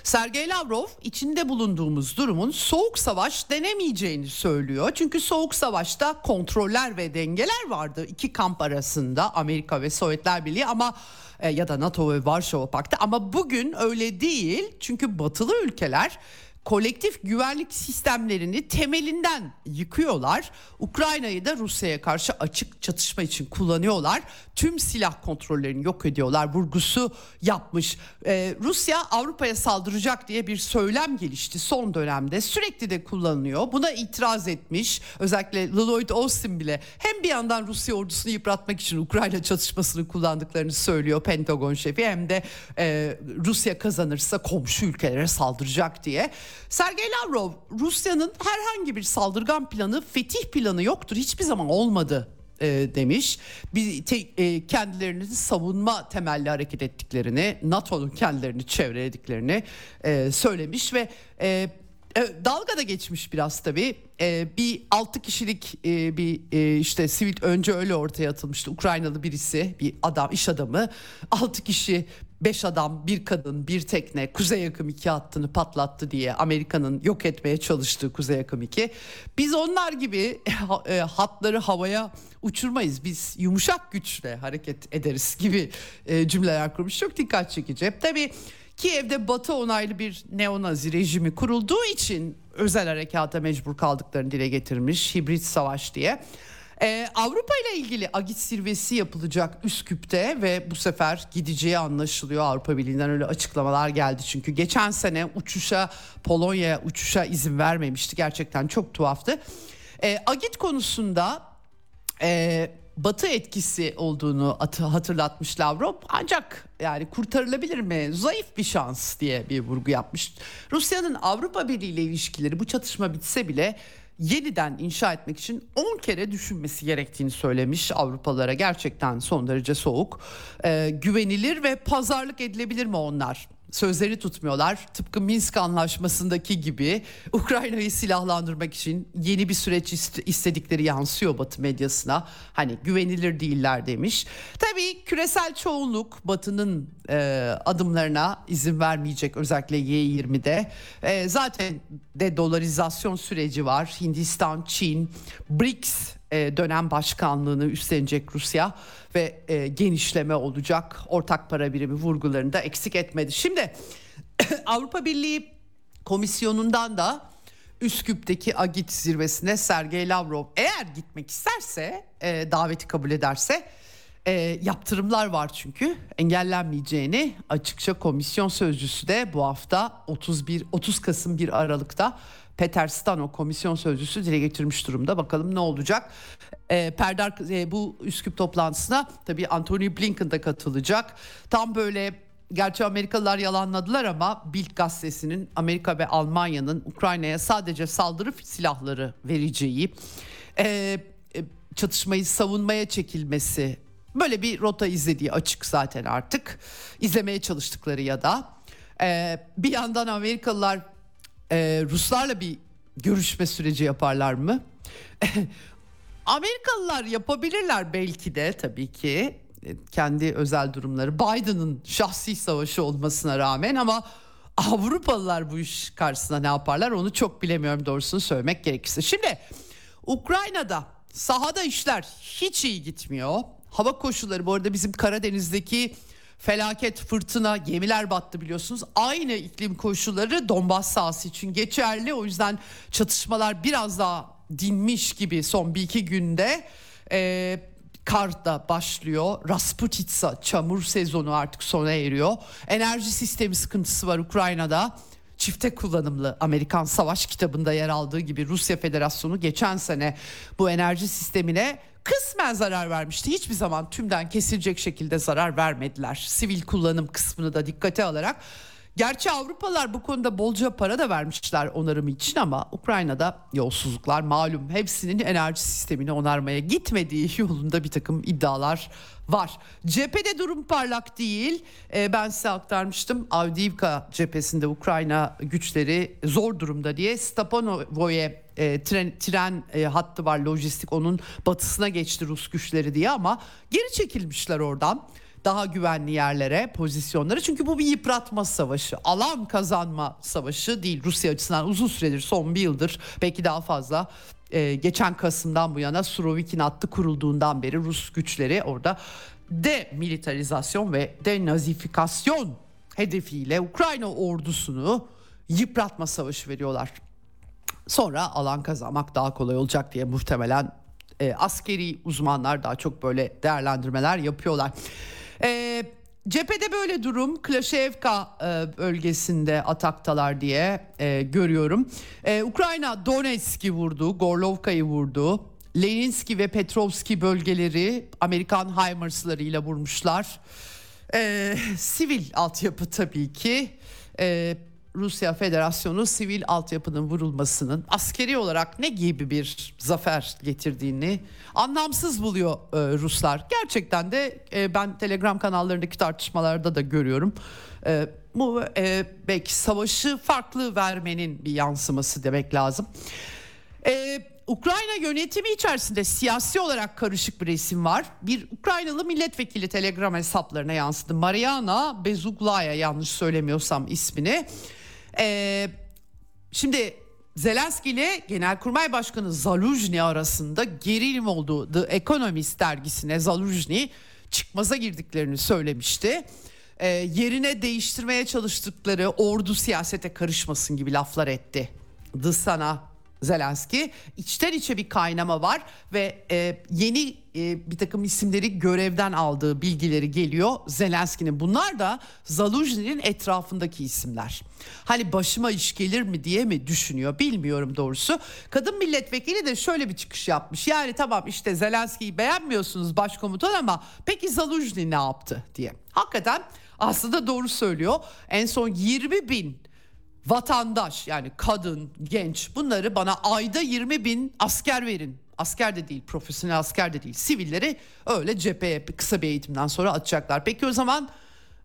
Sergey Lavrov içinde bulunduğumuz durumun soğuk savaş denemeyeceğini söylüyor. Çünkü soğuk savaşta kontroller ve dengeler vardı iki kamp arasında Amerika ve Sovyetler Birliği ama e, ya da NATO ve Varşova Paktı ama bugün öyle değil. Çünkü batılı ülkeler kolektif güvenlik sistemlerini temelinden yıkıyorlar. Ukrayna'yı da Rusya'ya karşı açık çatışma için kullanıyorlar. Tüm silah kontrollerini yok ediyorlar. Vurgusu yapmış. Ee, Rusya Avrupa'ya saldıracak diye bir söylem gelişti son dönemde. Sürekli de kullanılıyor. Buna itiraz etmiş. Özellikle Lloyd Austin bile hem bir yandan Rusya ordusunu yıpratmak için Ukrayna çatışmasını kullandıklarını söylüyor Pentagon şefi hem de e, Rusya kazanırsa komşu ülkelere saldıracak diye. Sergey Lavrov Rusya'nın herhangi bir saldırgan planı fetih planı yoktur hiçbir zaman olmadı e, demiş. Bir te, e, kendilerini savunma temelli hareket ettiklerini, NATO'nun kendilerini çevrelediklerini e, söylemiş ve e, e, dalga da geçmiş biraz tabii. E, bir 6 kişilik e, bir e, işte sivil önce öyle ortaya atılmıştı. Ukraynalı birisi, bir adam, iş adamı. 6 kişi Beş adam, bir kadın, bir tekne Kuzey Yakım 2 hattını patlattı diye Amerika'nın yok etmeye çalıştığı Kuzey Yakım 2. Biz onlar gibi e, hatları havaya uçurmayız. Biz yumuşak güçle hareket ederiz gibi e, cümleler kurmuş. Çok dikkat çekici. Tabii Kiev'de Batı onaylı bir neonazi rejimi kurulduğu için özel harekata mecbur kaldıklarını dile getirmiş. Hibrit savaş diye. Ee, Avrupa ile ilgili Agit zirvesi yapılacak Üsküp'te ve bu sefer gideceği anlaşılıyor. Avrupa Birliği'nden öyle açıklamalar geldi çünkü geçen sene uçuşa Polonya'ya uçuşa izin vermemişti. Gerçekten çok tuhaftı. Ee, Agit konusunda e, Batı etkisi olduğunu hatırlatmış Lavrov. Ancak yani kurtarılabilir mi? Zayıf bir şans diye bir vurgu yapmış. Rusya'nın Avrupa Birliği ile ilişkileri bu çatışma bitse bile yeniden inşa etmek için 10 kere düşünmesi gerektiğini söylemiş Avrupalılara gerçekten son derece soğuk. Ee, güvenilir ve pazarlık edilebilir mi onlar? Sözleri tutmuyorlar. Tıpkı Minsk anlaşmasındaki gibi Ukrayna'yı silahlandırmak için yeni bir süreç istedikleri yansıyor Batı medyasına. Hani güvenilir değiller demiş. Tabii küresel çoğunluk Batı'nın e, adımlarına izin vermeyecek özellikle Y20'de. E, zaten de dolarizasyon süreci var. Hindistan, Çin, BRICS e, dönem başkanlığını üstlenecek Rusya ve e, genişleme olacak. Ortak para birimi vurgularını da eksik etmedi. Şimdi Avrupa Birliği Komisyonu'ndan da Üsküp'teki Agit zirvesine Sergey Lavrov eğer gitmek isterse e, daveti kabul ederse e, yaptırımlar var çünkü engellenmeyeceğini açıkça komisyon sözcüsü de bu hafta 31 30 Kasım 1 Aralık'ta Peter Stano komisyon sözcüsü dile getirmiş durumda. Bakalım ne olacak? E, Perdar e, bu Üsküp toplantısına tabii Anthony Blinken de katılacak. Tam böyle Gerçi Amerikalılar yalanladılar ama Bild gazetesinin Amerika ve Almanya'nın Ukrayna'ya sadece saldırı silahları vereceği, e, e, çatışmayı savunmaya çekilmesi böyle bir rota izlediği açık zaten artık. izlemeye çalıştıkları ya da e, bir yandan Amerikalılar e, Ruslarla bir görüşme süreci yaparlar mı? Amerikalılar yapabilirler belki de tabii ki e, kendi özel durumları Biden'ın şahsi savaşı olmasına rağmen ama Avrupalılar bu iş karşısında ne yaparlar onu çok bilemiyorum doğrusunu söylemek gerekirse. Şimdi Ukrayna'da sahada işler hiç iyi gitmiyor. Hava koşulları bu arada bizim Karadeniz'deki felaket fırtına gemiler battı biliyorsunuz. Aynı iklim koşulları Donbas sahası için geçerli. O yüzden çatışmalar biraz daha dinmiş gibi son bir iki günde. Ee, kar da başlıyor. Rasputitsa çamur sezonu artık sona eriyor. Enerji sistemi sıkıntısı var Ukrayna'da. Çifte kullanımlı Amerikan Savaş kitabında yer aldığı gibi Rusya Federasyonu geçen sene bu enerji sistemine kısmen zarar vermişti. Hiçbir zaman tümden kesilecek şekilde zarar vermediler. Sivil kullanım kısmını da dikkate alarak Gerçi Avrupalılar bu konuda bolca para da vermişler onarım için ama Ukrayna'da yolsuzluklar malum hepsinin enerji sistemini onarmaya gitmediği yolunda bir takım iddialar var. Cephede durum parlak değil. Ee, ben size aktarmıştım. Avdiivka cephesinde Ukrayna güçleri zor durumda diye Stapanovoye e, tren, tren e, hattı var lojistik onun batısına geçti Rus güçleri diye ama geri çekilmişler oradan daha güvenli yerlere pozisyonları çünkü bu bir yıpratma savaşı alan kazanma savaşı değil Rusya açısından uzun süredir son bir yıldır belki daha fazla ee, geçen Kasım'dan bu yana Surovikin hattı kurulduğundan beri Rus güçleri orada demilitarizasyon ve denazifikasyon hedefiyle Ukrayna ordusunu yıpratma savaşı veriyorlar. Sonra alan kazanmak daha kolay olacak diye muhtemelen e, askeri uzmanlar daha çok böyle değerlendirmeler yapıyorlar. E, cephede böyle durum Klaşevka e, bölgesinde ataktalar diye e, görüyorum. E, Ukrayna Donetsk'i vurdu, Gorlovka'yı vurdu. Leninski ve Petrovski bölgeleri Amerikan HIMARS'larıyla vurmuşlar. E, sivil altyapı tabii ki. E, Rusya Federasyonu sivil altyapının vurulmasının askeri olarak ne gibi bir zafer getirdiğini anlamsız buluyor e, Ruslar. Gerçekten de e, ben Telegram kanallarındaki tartışmalarda da görüyorum. E, bu e, belki savaşı farklı vermenin bir yansıması demek lazım. E, Ukrayna yönetimi içerisinde siyasi olarak karışık bir resim var. Bir Ukraynalı milletvekili Telegram hesaplarına yansıdı. Mariana Bezuglaya yanlış söylemiyorsam ismini. Ee, şimdi Zelenski ile Genelkurmay Başkanı Zaluzhny arasında gerilim olduğu The Economist dergisine Zaluzhny çıkmaza girdiklerini söylemişti. Ee, yerine değiştirmeye çalıştıkları ordu siyasete karışmasın gibi laflar etti. Dısana Zelenski içten içe bir kaynama var ve e, yeni e, bir takım isimleri görevden aldığı bilgileri geliyor Zelenski'nin. Bunlar da Zaluzhny'nin etrafındaki isimler. Hani başıma iş gelir mi diye mi düşünüyor bilmiyorum doğrusu. Kadın milletvekili de şöyle bir çıkış yapmış. Yani tamam işte Zelenski'yi beğenmiyorsunuz başkomutan ama peki Zaluzhny ne yaptı diye. Hakikaten aslında doğru söylüyor. En son 20 bin vatandaş yani kadın, genç bunları bana ayda 20 bin asker verin. Asker de değil, profesyonel asker de değil. Sivilleri öyle cepheye kısa bir eğitimden sonra atacaklar. Peki o zaman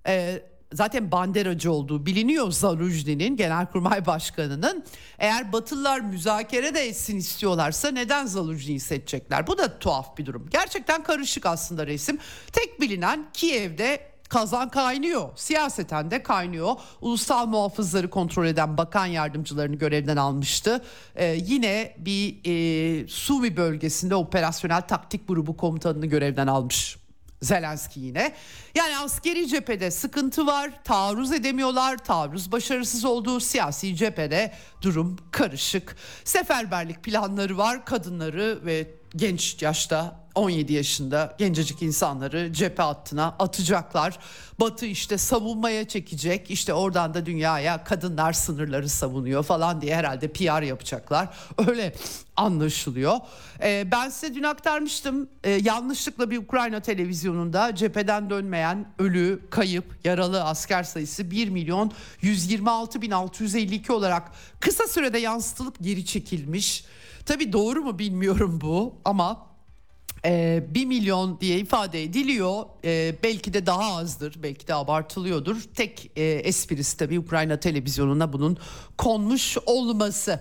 e, zaten banderacı olduğu biliniyor Zaluzhny'nin genelkurmay başkanının. Eğer Batılılar müzakere de etsin istiyorlarsa neden Zaluzhny'yi seçecekler? Bu da tuhaf bir durum. Gerçekten karışık aslında resim. Tek bilinen Kiev'de kazan kaynıyor. Siyaseten de kaynıyor. Ulusal muhafızları kontrol eden bakan yardımcılarını görevden almıştı. Ee, yine bir e, Sumi bölgesinde operasyonel taktik grubu komutanını görevden almış. Zelenski yine. Yani askeri cephede sıkıntı var, taarruz edemiyorlar, taarruz başarısız olduğu siyasi cephede durum karışık. Seferberlik planları var, kadınları ve genç yaşta 17 yaşında gencecik insanları cephe hattına atacaklar. Batı işte savunmaya çekecek. İşte oradan da dünyaya kadınlar sınırları savunuyor falan diye herhalde PR yapacaklar. Öyle anlaşılıyor. Ee, ben size dün aktarmıştım. Ee, yanlışlıkla bir Ukrayna televizyonunda cepheden dönmeyen ölü, kayıp, yaralı asker sayısı 1 milyon 126 bin 652 olarak kısa sürede yansıtılıp geri çekilmiş. Tabii doğru mu bilmiyorum bu ama e, 1 milyon diye ifade ediliyor. E, belki de daha azdır, belki de abartılıyordur. Tek e, esprisi tabii Ukrayna televizyonuna bunun konmuş olması.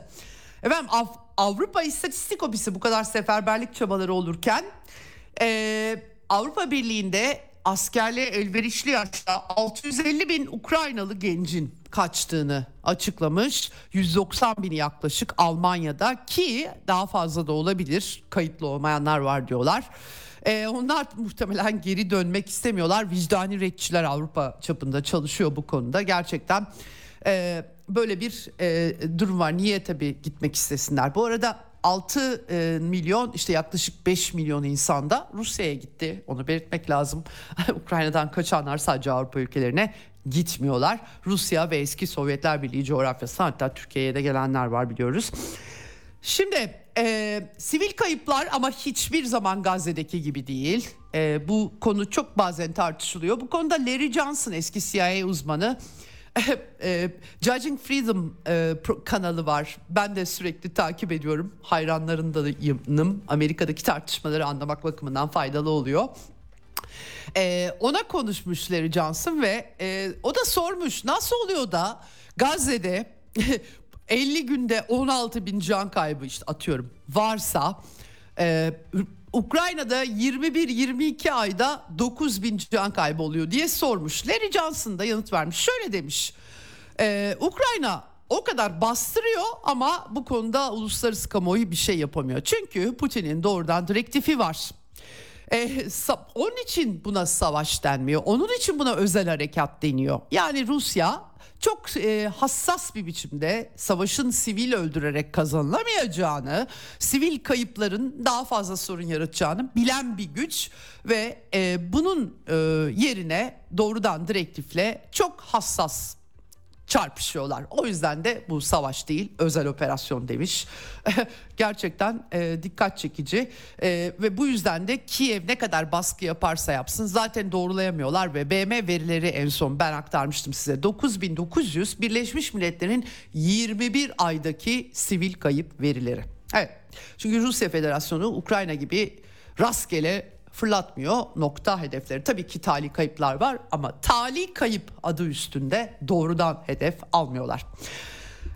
Efendim Av- Avrupa İstatistik Ofisi bu kadar seferberlik çabaları olurken e, Avrupa Birliği'nde askerliğe elverişli yaşta 650 bin Ukraynalı gencin kaçtığını açıklamış. 190 bini yaklaşık Almanya'da ki daha fazla da olabilir. Kayıtlı olmayanlar var diyorlar. Ee, onlar muhtemelen geri dönmek istemiyorlar. Vicdani retçiler Avrupa çapında çalışıyor bu konuda. Gerçekten e, böyle bir e, durum var. Niye tabii gitmek istesinler? Bu arada 6 e, milyon işte yaklaşık 5 milyon insan da Rusya'ya gitti. Onu belirtmek lazım. Ukrayna'dan kaçanlar sadece Avrupa ülkelerine gitmiyorlar. Rusya ve eski Sovyetler Birliği coğrafyası hatta Türkiye'ye de gelenler var biliyoruz. Şimdi e, sivil kayıplar ama hiçbir zaman Gazze'deki gibi değil. E, bu konu çok bazen tartışılıyor. Bu konuda Larry Johnson eski CIA uzmanı e, Judging Freedom e, kanalı var. Ben de sürekli takip ediyorum. Hayranlarındayım. Amerika'daki tartışmaları anlamak bakımından faydalı oluyor. E, ona konuşmuş Larry Johnson ve o da sormuş nasıl oluyor da Gazze'de 50 günde 16 bin can kaybı işte atıyorum varsa Ukrayna'da 21-22 ayda 9 bin can kaybı oluyor diye sormuş. Larry Johnson da yanıt vermiş. Şöyle demiş. E, Ukrayna o kadar bastırıyor ama bu konuda uluslararası kamuoyu bir şey yapamıyor. Çünkü Putin'in doğrudan direktifi var. E, onun için buna savaş denmiyor. Onun için buna özel harekat deniyor. Yani Rusya çok e, hassas bir biçimde savaşın sivil öldürerek kazanılamayacağını, sivil kayıpların daha fazla sorun yaratacağını bilen bir güç ve e, bunun e, yerine doğrudan direktifle çok hassas çarpışıyorlar. O yüzden de bu savaş değil özel operasyon demiş. Gerçekten e, dikkat çekici e, ve bu yüzden de Kiev ne kadar baskı yaparsa yapsın zaten doğrulayamıyorlar ve BM verileri en son ben aktarmıştım size 9900 Birleşmiş Milletler'in 21 aydaki sivil kayıp verileri. Evet çünkü Rusya Federasyonu Ukrayna gibi rastgele fırlatmıyor nokta hedefleri. Tabii ki tali kayıplar var ama tali kayıp adı üstünde doğrudan hedef almıyorlar.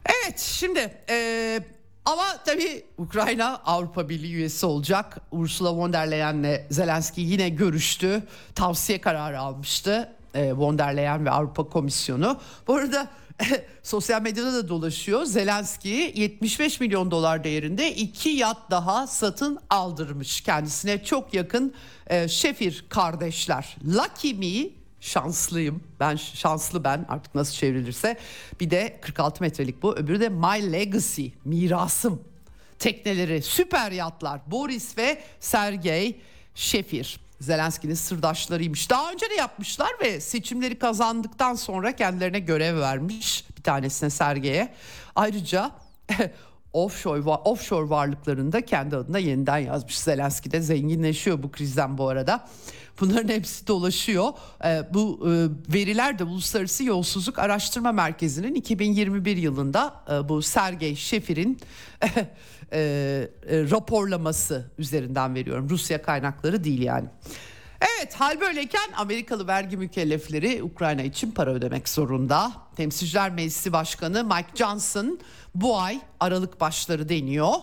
Evet şimdi e, ama tabii Ukrayna Avrupa Birliği üyesi olacak. Ursula von der Leyen'le Zelenski yine görüştü. Tavsiye kararı almıştı. E, von der Leyen ve Avrupa Komisyonu. Bu arada sosyal medyada da dolaşıyor. Zelenski 75 milyon dolar değerinde iki yat daha satın aldırmış. Kendisine çok yakın e, Şefir kardeşler. Lucky me şanslıyım. Ben şanslı ben artık nasıl çevrilirse. Bir de 46 metrelik bu. Öbürü de My Legacy mirasım. Tekneleri süper yatlar. Boris ve Sergey Şefir. Zelenski'nin sırdaşlarıymış. Daha önce de yapmışlar ve seçimleri kazandıktan sonra kendilerine görev vermiş. Bir tanesine Sergey'e. Ayrıca offshore, offshore varlıklarını kendi adına yeniden yazmış. Zelenski de zenginleşiyor bu krizden bu arada. Bunların hepsi dolaşıyor. Ee, bu e, veriler de Uluslararası Yolsuzluk Araştırma Merkezi'nin 2021 yılında e, bu Sergey Şefir'in e, raporlaması üzerinden veriyorum. Rusya kaynakları değil yani. Evet hal böyleyken Amerikalı vergi mükellefleri Ukrayna için para ödemek zorunda. Temsilciler Meclisi Başkanı Mike Johnson bu ay Aralık başları deniyor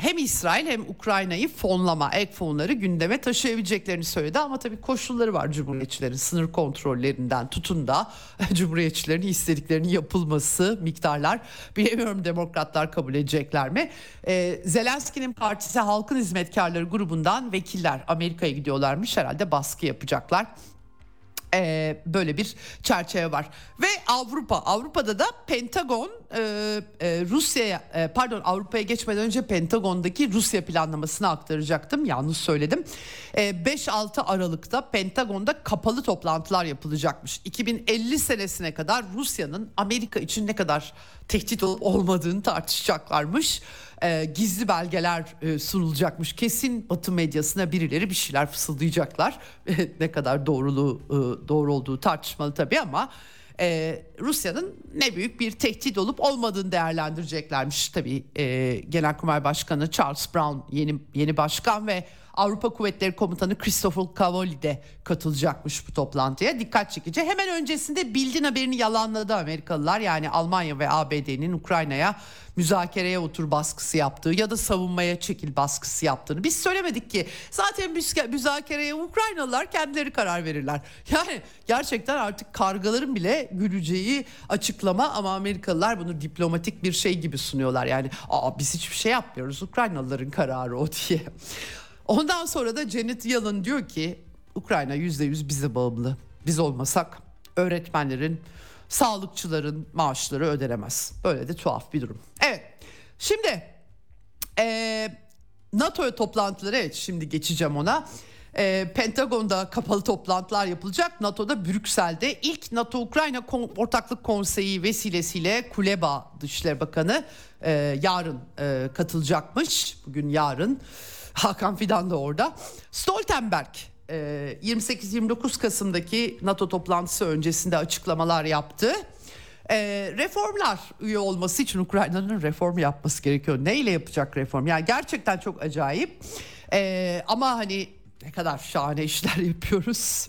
hem İsrail hem Ukrayna'yı fonlama, ek fonları gündeme taşıyabileceklerini söyledi. Ama tabii koşulları var Cumhuriyetçilerin sınır kontrollerinden tutun da Cumhuriyetçilerin istediklerinin yapılması miktarlar. Bilemiyorum demokratlar kabul edecekler mi? Ee, Zelenski'nin partisi Halkın Hizmetkarları grubundan vekiller Amerika'ya gidiyorlarmış. Herhalde baskı yapacaklar e, böyle bir çerçeve var. Ve Avrupa. Avrupa'da da Pentagon e, e, Rusya'ya e, pardon Avrupa'ya geçmeden önce Pentagon'daki Rusya planlamasını aktaracaktım. Yanlış söyledim. E, 5-6 Aralık'ta Pentagon'da kapalı toplantılar yapılacakmış. 2050 senesine kadar Rusya'nın Amerika için ne kadar tehdit olup olmadığını tartışacaklarmış e, gizli belgeler e, sunulacakmış. Kesin Batı medyasına birileri bir şeyler fısıldayacaklar. ne kadar doğruluğu e, doğru olduğu tartışmalı tabii ama e, Rusya'nın ne büyük bir tehdit olup olmadığını değerlendireceklermiş tabii. E, Genelkurmay Başkanı Charles Brown yeni yeni başkan ve Avrupa Kuvvetleri Komutanı Christopher Cavoli de katılacakmış bu toplantıya. Dikkat çekici. Hemen öncesinde Bildin haberini yalanladı Amerikalılar. Yani Almanya ve ABD'nin Ukrayna'ya müzakereye otur baskısı yaptığı ya da savunmaya çekil baskısı yaptığını. Biz söylemedik ki zaten müzakereye Ukraynalılar kendileri karar verirler. Yani gerçekten artık kargaların bile güleceği açıklama ama Amerikalılar bunu diplomatik bir şey gibi sunuyorlar. Yani Aa, biz hiçbir şey yapmıyoruz Ukraynalıların kararı o diye. Ondan sonra da Janet Yellen diyor ki Ukrayna %100 bize bağımlı. Biz olmasak öğretmenlerin sağlıkçıların maaşları ödenemez. Böyle de tuhaf bir durum. Evet şimdi e, NATO toplantıları evet şimdi geçeceğim ona. E, Pentagon'da kapalı toplantılar yapılacak. NATO'da Brüksel'de ilk NATO-Ukrayna Ortaklık Konseyi vesilesiyle Kuleba Dışişleri Bakanı e, yarın e, katılacakmış. Bugün yarın. Hakan Fidan da orada. Stoltenberg 28-29 ee, Kasım'daki NATO toplantısı öncesinde açıklamalar yaptı. E, reformlar üye olması için Ukrayna'nın reform yapması gerekiyor. Neyle yapacak reform? Yani gerçekten çok acayip. E, ama hani ne kadar şahane işler yapıyoruz.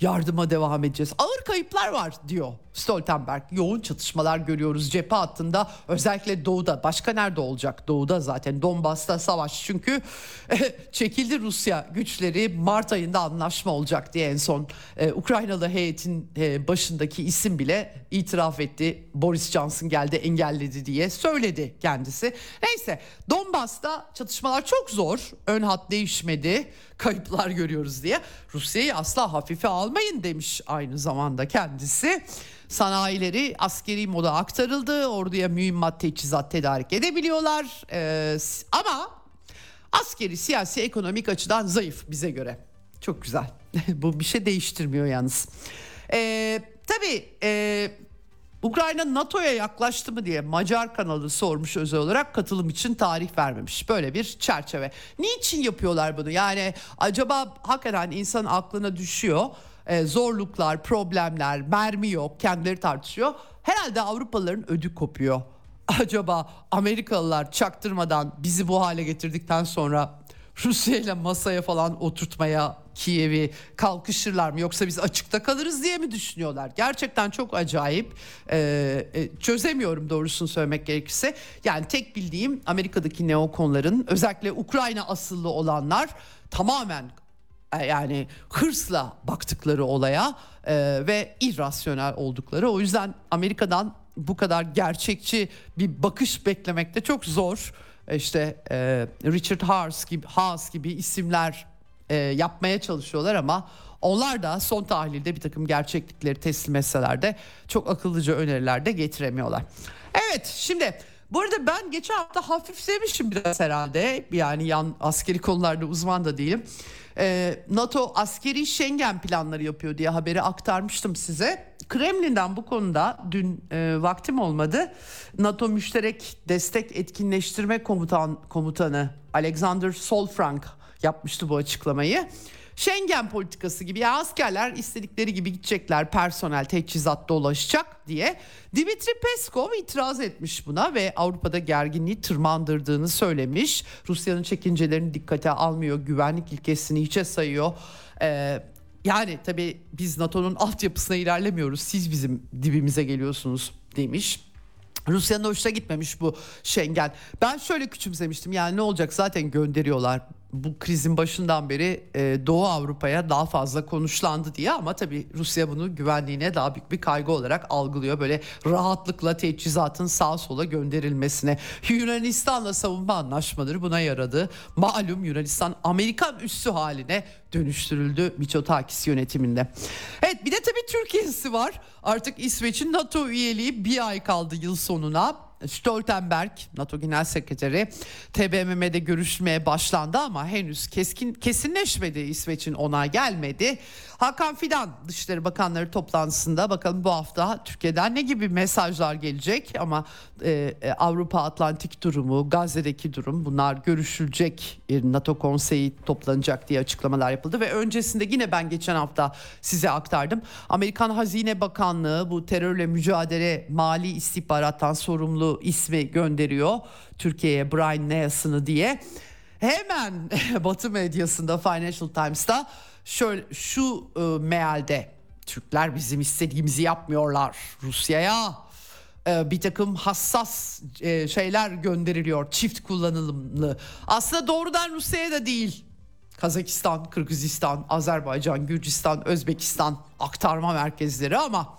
Yardıma devam edeceğiz. Ağır kayıplar var diyor Stoltenberg. Yoğun çatışmalar görüyoruz cephe hattında. Özellikle doğuda. Başka nerede olacak? Doğuda zaten Donbas'ta savaş. Çünkü çekildi Rusya güçleri. Mart ayında anlaşma olacak diye en son e, Ukraynalı heyetin e, başındaki isim bile itiraf etti. Boris Johnson geldi engelledi diye söyledi kendisi. Neyse Donbas'ta çatışmalar çok zor. Ön hat değişmedi kayıplar görüyoruz diye. Rusya'yı asla hafife almayın demiş aynı zamanda kendisi. Sanayileri askeri moda aktarıldı. Orduya mühimmat teçhizat tedarik edebiliyorlar. Ee, ama askeri, siyasi, ekonomik açıdan zayıf bize göre. Çok güzel. Bu bir şey değiştirmiyor yalnız. Ee, tabii e, Ukrayna NATO'ya yaklaştı mı diye Macar kanalı sormuş özel olarak katılım için tarih vermemiş. Böyle bir çerçeve. Niçin yapıyorlar bunu? Yani acaba hakikaten insan aklına düşüyor. Ee, zorluklar, problemler, mermi yok, kendileri tartışıyor. Herhalde Avrupalıların ödü kopuyor. Acaba Amerikalılar çaktırmadan bizi bu hale getirdikten sonra Rusya ile masaya falan oturtmaya Kiev'i kalkışırlar mı yoksa biz açıkta kalırız diye mi düşünüyorlar? Gerçekten çok acayip. Ee, e, çözemiyorum doğrusunu söylemek gerekirse. Yani tek bildiğim Amerika'daki neokonların özellikle Ukrayna asıllı olanlar tamamen e, yani hırsla baktıkları olaya e, ve irrasyonel oldukları. O yüzden Amerika'dan bu kadar gerçekçi bir bakış beklemek de çok zor. İşte e, Richard Haas gibi, Haas gibi isimler e, yapmaya çalışıyorlar ama onlar da son tahlilde bir takım gerçeklikleri teslim etseler de çok akıllıca öneriler de getiremiyorlar. Evet şimdi bu arada ben geçen hafta hafiflemişim biraz herhalde. Yani yan askeri konularda uzman da değilim. Ee, NATO askeri Schengen planları yapıyor diye haberi aktarmıştım size. Kremlin'den bu konuda dün e, vaktim olmadı. NATO müşterek destek etkinleştirme komutan komutanı Alexander Solfrank yapmıştı bu açıklamayı. Schengen politikası gibi ya askerler istedikleri gibi gidecekler personel teçhizatta ulaşacak diye Dimitri Peskov itiraz etmiş buna ve Avrupa'da gerginliği tırmandırdığını söylemiş. Rusya'nın çekincelerini dikkate almıyor, güvenlik ilkesini hiçe sayıyor. Ee, yani tabii biz NATO'nun altyapısına ilerlemiyoruz. Siz bizim dibimize geliyorsunuz demiş. Rusya'nın hoşuna gitmemiş bu Schengen. Ben şöyle küçümsemiştim yani ne olacak zaten gönderiyorlar bu krizin başından beri e, Doğu Avrupa'ya daha fazla konuşlandı diye ama tabii Rusya bunu güvenliğine daha büyük bir kaygı olarak algılıyor. Böyle rahatlıkla teçhizatın sağa sola gönderilmesine. Yunanistan'la savunma anlaşmaları buna yaradı. Malum Yunanistan Amerikan üssü haline dönüştürüldü Mitsotakis yönetiminde. Evet bir de tabii Türkiye'si var. Artık İsveç'in NATO üyeliği bir ay kaldı yıl sonuna. Stoltenberg NATO Genel Sekreteri TBMM'de görüşmeye başlandı ama henüz keskin kesinleşmedi İsveç'in onay gelmedi. Hakan Fidan Dışişleri Bakanları toplantısında bakalım bu hafta Türkiye'den ne gibi mesajlar gelecek ama e, e Avrupa Atlantik durumu, Gazze'deki durum bunlar görüşülecek. NATO konseyi toplanacak diye açıklamalar yapıldı ve öncesinde yine ben geçen hafta size aktardım. Amerikan Hazine Bakanlığı bu terörle mücadele mali istihbarattan sorumlu ismi gönderiyor Türkiye'ye Brian Nelson'ı diye. hemen Batı medyasında Financial Times'ta şöyle şu e, mealde Türkler bizim istediğimizi yapmıyorlar Rusya'ya. E, bir takım hassas e, şeyler gönderiliyor çift kullanımlı. Aslında doğrudan Rusya'ya da değil. Kazakistan, Kırgızistan, Azerbaycan, Gürcistan, Özbekistan aktarma merkezleri ama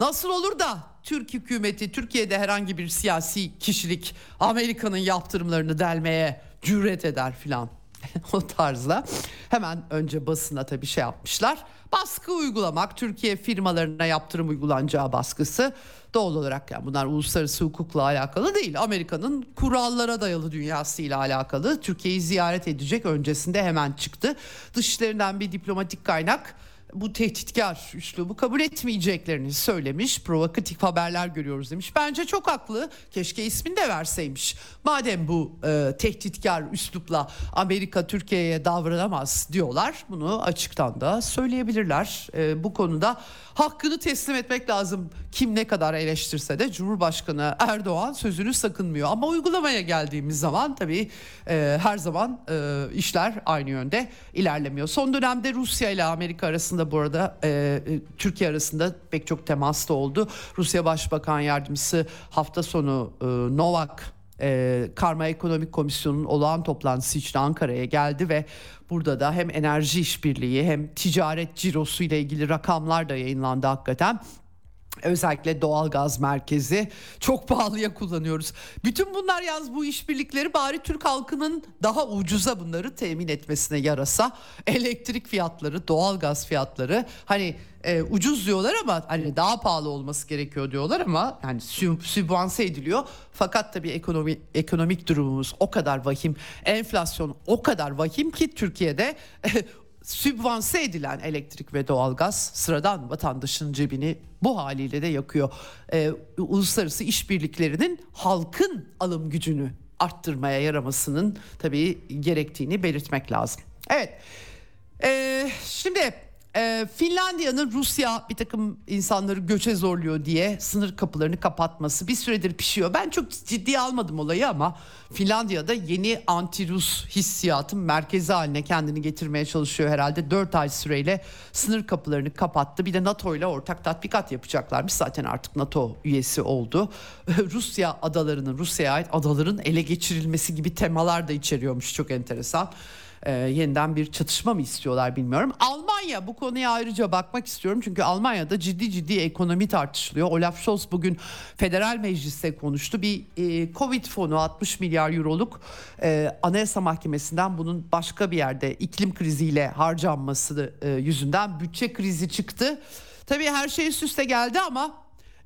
nasıl olur da Türk hükümeti Türkiye'de herhangi bir siyasi kişilik Amerika'nın yaptırımlarını delmeye cüret eder filan. o tarzda hemen önce basına tabii şey yapmışlar. Baskı uygulamak Türkiye firmalarına yaptırım uygulanacağı baskısı doğal olarak yani bunlar uluslararası hukukla alakalı değil. Amerika'nın kurallara dayalı dünyasıyla alakalı. Türkiye'yi ziyaret edecek öncesinde hemen çıktı. Dışişlerinden bir diplomatik kaynak bu tehditkar üslubu kabul etmeyeceklerini söylemiş. Provokatif haberler görüyoruz demiş. Bence çok haklı. Keşke ismini de verseymiş. Madem bu e, tehditkar üslupla Amerika Türkiye'ye davranamaz diyorlar. Bunu açıktan da söyleyebilirler. E, bu konuda hakkını teslim etmek lazım. Kim ne kadar eleştirse de Cumhurbaşkanı Erdoğan sözünü sakınmıyor. Ama uygulamaya geldiğimiz zaman tabii e, her zaman e, işler aynı yönde ilerlemiyor. Son dönemde Rusya ile Amerika arasında bu arada e, e, Türkiye arasında pek çok temas da oldu. Rusya Başbakan Yardımcısı hafta sonu e, Novak e, Karma Ekonomik Komisyonu'nun olağan toplantısı için Ankara'ya geldi ve burada da hem enerji işbirliği hem ticaret cirosu ile ilgili rakamlar da yayınlandı hakikaten. Özellikle doğal gaz merkezi çok pahalıya kullanıyoruz. Bütün bunlar yalnız bu işbirlikleri bari Türk halkının daha ucuza bunları temin etmesine yarasa. Elektrik fiyatları, doğal gaz fiyatları hani e, ucuz diyorlar ama hani daha pahalı olması gerekiyor diyorlar ama yani sübvanse ediliyor. Fakat tabii ekonomi ekonomik durumumuz o kadar vahim, enflasyon o kadar vahim ki Türkiye'de sübvanse edilen elektrik ve doğalgaz sıradan vatandaşın cebini bu haliyle de yakıyor. Ee, uluslararası işbirliklerinin halkın alım gücünü arttırmaya yaramasının tabii gerektiğini belirtmek lazım. Evet. Ee, şimdi e, Finlandiya'nın Rusya bir takım insanları göçe zorluyor diye sınır kapılarını kapatması bir süredir pişiyor. Ben çok ciddiye almadım olayı ama Finlandiya'da yeni anti-Rus hissiyatın merkezi haline kendini getirmeye çalışıyor herhalde. 4 ay süreyle sınır kapılarını kapattı. Bir de NATO ile ortak tatbikat yapacaklarmış. Zaten artık NATO üyesi oldu. Rusya adalarının, Rusya'ya ait adaların ele geçirilmesi gibi temalar da içeriyormuş. Çok enteresan e, yeniden bir çatışma mı istiyorlar bilmiyorum. Almanya bu konuya ayrıca bakmak istiyorum çünkü Almanya'da ciddi ciddi ekonomi tartışılıyor. Olaf Scholz bugün federal mecliste konuştu. Bir e, Covid fonu 60 milyar euroluk e, Anayasa Mahkemesi'nden bunun başka bir yerde iklim kriziyle harcanması e, yüzünden bütçe krizi çıktı. Tabii her şey üst üste geldi ama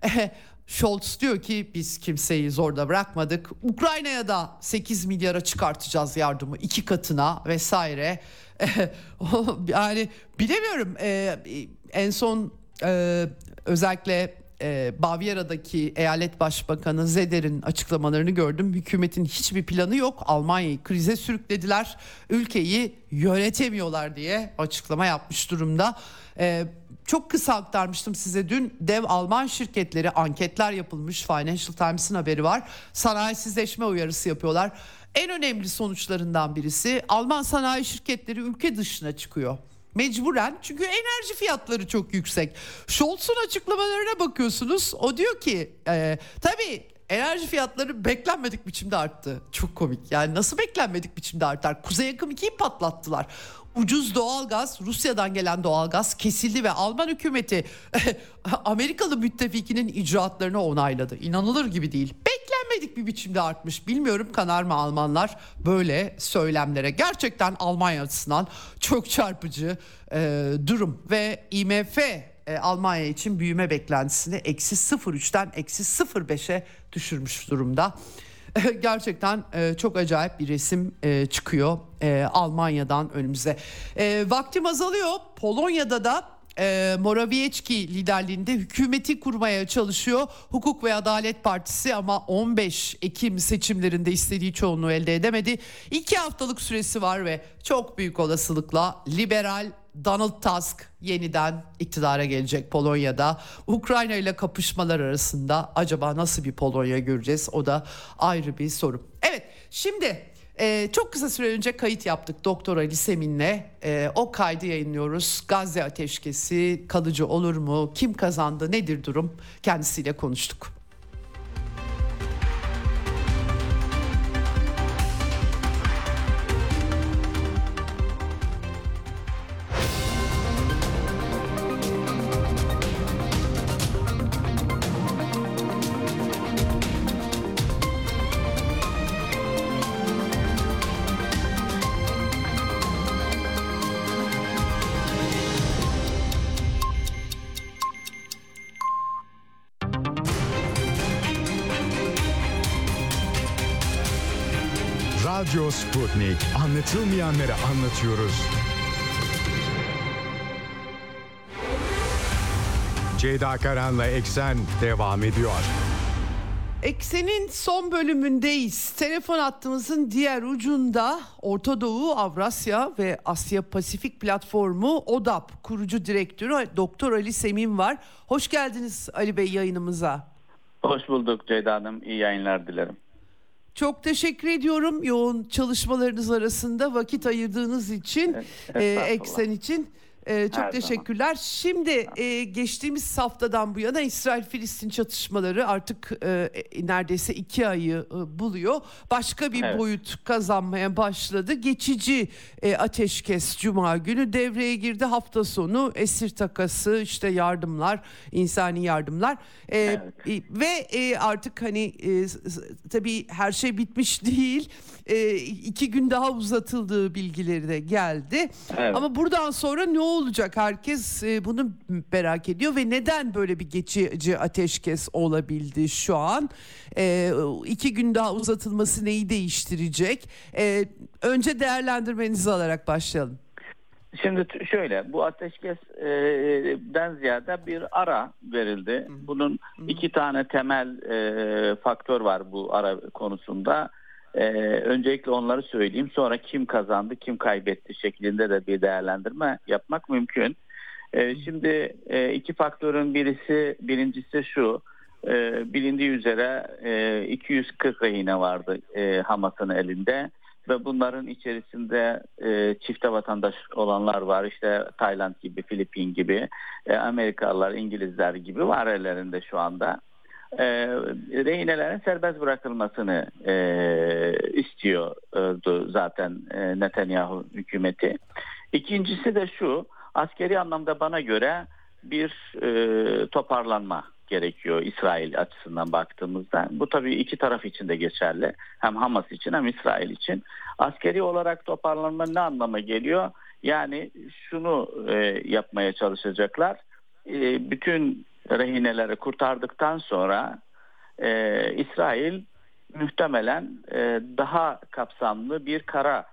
Scholz diyor ki biz kimseyi zorda bırakmadık. Ukrayna'ya da 8 milyara çıkartacağız yardımı iki katına vesaire. yani bilemiyorum ee, en son e, özellikle e, Bavyera'daki eyalet başbakanı Zeder'in açıklamalarını gördüm. Hükümetin hiçbir planı yok. Almanya'yı krize sürüklediler. Ülkeyi yönetemiyorlar diye açıklama yapmış durumda. E, çok kısa aktarmıştım size dün dev Alman şirketleri anketler yapılmış Financial Times'ın haberi var. Sanayisizleşme uyarısı yapıyorlar. En önemli sonuçlarından birisi Alman sanayi şirketleri ülke dışına çıkıyor. Mecburen çünkü enerji fiyatları çok yüksek. Scholz'un açıklamalarına bakıyorsunuz o diyor ki e, tabii enerji fiyatları beklenmedik biçimde arttı. Çok komik yani nasıl beklenmedik biçimde artar? Kuzey Akım 2'yi patlattılar ucuz doğalgaz Rusya'dan gelen doğalgaz kesildi ve Alman hükümeti Amerikalı müttefikinin icraatlarını onayladı. İnanılır gibi değil. Beklenmedik bir biçimde artmış. Bilmiyorum kanar mı Almanlar böyle söylemlere. Gerçekten Almanya açısından çok çarpıcı e, durum ve IMF e, Almanya için büyüme beklentisini eksi 0.3'ten eksi 0.5'e düşürmüş durumda. gerçekten e, çok acayip bir resim e, çıkıyor e, Almanya'dan önümüze. E, vaktim azalıyor. Polonya'da da e, Morawiecki liderliğinde hükümeti kurmaya çalışıyor. Hukuk ve Adalet Partisi ama 15 Ekim seçimlerinde istediği çoğunluğu elde edemedi. İki haftalık süresi var ve çok büyük olasılıkla liberal Donald Tusk yeniden iktidara gelecek Polonya'da. Ukrayna ile kapışmalar arasında acaba nasıl bir Polonya göreceğiz? O da ayrı bir soru. Evet şimdi Ee, çok kısa süre önce kayıt yaptık Doktor Ali Semin'le. Ee, o kaydı yayınlıyoruz. Gazze ateşkesi kalıcı olur mu? Kim kazandı? Nedir durum? Kendisiyle konuştuk. Sputnik. Anlatılmayanları anlatıyoruz. Ceyda Karan'la Eksen devam ediyor. Eksen'in son bölümündeyiz. Telefon hattımızın diğer ucunda Orta Doğu, Avrasya ve Asya Pasifik Platformu ODAP kurucu direktörü Doktor Ali Semin var. Hoş geldiniz Ali Bey yayınımıza. Hoş bulduk Ceyda Hanım. İyi yayınlar dilerim. Çok teşekkür ediyorum yoğun çalışmalarınız arasında vakit ayırdığınız için, e, Eksen için. Ee, çok Her teşekkürler. Şimdi e, geçtiğimiz haftadan bu yana İsrail-Filistin çatışmaları artık e, neredeyse iki ayı e, buluyor. Başka bir Evet. boyut kazanmaya başladı. Geçici e, ateşkes Cuma günü devreye girdi. Hafta sonu esir takası, işte yardımlar, insani yardımlar E, Evet. e, ve e, artık hani e, tabii her şey bitmiş değil. E, iki gün daha uzatıldığı bilgileri de geldi. Evet. Ama buradan sonra ne olacak? Herkes e, bunu merak ediyor ve neden böyle bir geçici ateşkes olabildi şu an? E, iki gün daha uzatılması neyi değiştirecek? E, önce değerlendirmenizi alarak başlayalım. Şimdi şöyle bu ateşkesten ziyade bir ara verildi. Bunun iki tane temel e, faktör var bu ara konusunda. E, öncelikle onları söyleyeyim. Sonra kim kazandı, kim kaybetti şeklinde de bir değerlendirme yapmak mümkün. E, şimdi e, iki faktörün birisi, birincisi şu. E, bilindiği üzere e, 240 rehine vardı e, Hamas'ın elinde ve bunların içerisinde e, çifte vatandaş olanlar var. İşte Tayland gibi, Filipin gibi, e, Amerikalılar, İngilizler gibi var ellerinde şu anda. E, rehinelerin serbest bırakılmasını e, istiyordu zaten e, Netanyahu hükümeti. İkincisi de şu, askeri anlamda bana göre bir e, toparlanma gerekiyor İsrail açısından baktığımızda. Bu tabii iki taraf için de geçerli. Hem Hamas için hem İsrail için. Askeri olarak toparlanma ne anlama geliyor? Yani şunu e, yapmaya çalışacaklar. E, bütün rehineleri kurtardıktan sonra e, İsrail muhtemelen e, daha kapsamlı bir kara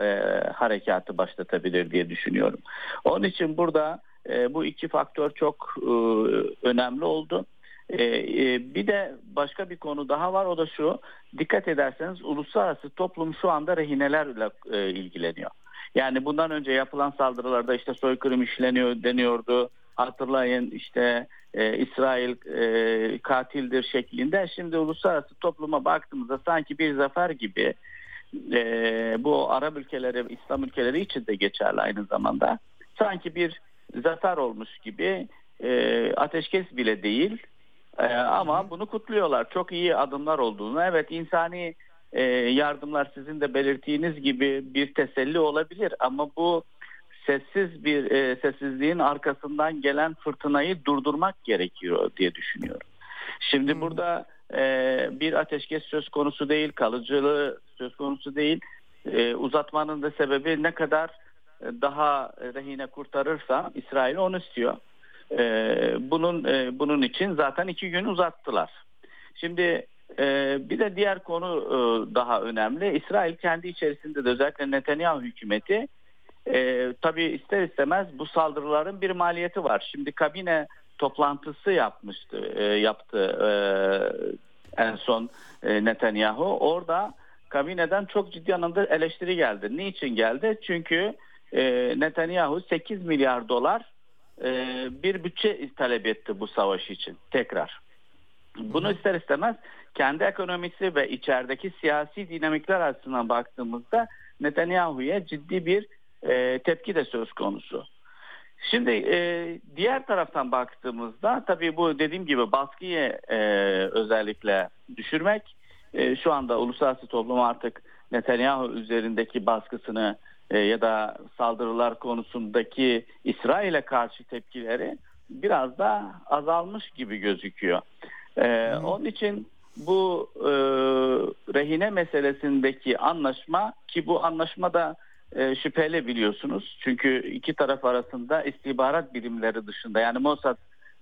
e, harekatı başlatabilir diye düşünüyorum. Onun için burada e, bu iki faktör çok e, önemli oldu. E, e, bir de başka bir konu daha var o da şu. Dikkat ederseniz uluslararası toplum şu anda rehinelerle e, ilgileniyor. Yani bundan önce yapılan saldırılarda işte soykırım işleniyor deniyordu. Hatırlayın işte e, İsrail e, katildir şeklinde. Şimdi uluslararası topluma baktığımızda sanki bir zafer gibi e, bu Arap ülkeleri, İslam ülkeleri için de geçerli aynı zamanda. Sanki bir zafer olmuş gibi e, ateşkes bile değil e, ama bunu kutluyorlar. Çok iyi adımlar olduğunu. Evet insani e, yardımlar sizin de belirttiğiniz gibi bir teselli olabilir ama bu sessiz bir e, sessizliğin arkasından gelen fırtınayı durdurmak gerekiyor diye düşünüyorum. Şimdi Hmm. burada e, bir ateşkes söz konusu değil, kalıcılığı söz konusu değil. E, uzatmanın da sebebi ne kadar daha rehine kurtarırsa İsrail onu istiyor. E, bunun e, bunun için zaten iki gün uzattılar. Şimdi e, bir de diğer konu e, daha önemli. İsrail kendi içerisinde de özellikle Netanyahu hükümeti e, tabii ister istemez bu saldırıların bir maliyeti var. Şimdi kabine toplantısı yapmıştı, e, yaptı e, en son e, Netanyahu. Orada kabineden çok ciddi anlamda eleştiri geldi. Niçin geldi? Çünkü e, Netanyahu 8 milyar dolar e, bir bütçe talep etti bu savaş için tekrar. Bunu ister istemez kendi ekonomisi ve içerideki siyasi dinamikler açısından baktığımızda Netanyahu'ya ciddi bir e, tepki de söz konusu. Şimdi e, diğer taraftan baktığımızda tabii bu dediğim gibi baskıyı e, özellikle düşürmek e, şu anda uluslararası toplum artık Netanyahu üzerindeki baskısını e, ya da saldırılar konusundaki İsrail'e karşı tepkileri biraz da azalmış gibi gözüküyor. E, onun için bu e, rehine meselesindeki anlaşma ki bu anlaşma da e, şüpheli biliyorsunuz. Çünkü iki taraf arasında istihbarat birimleri dışında yani Mossad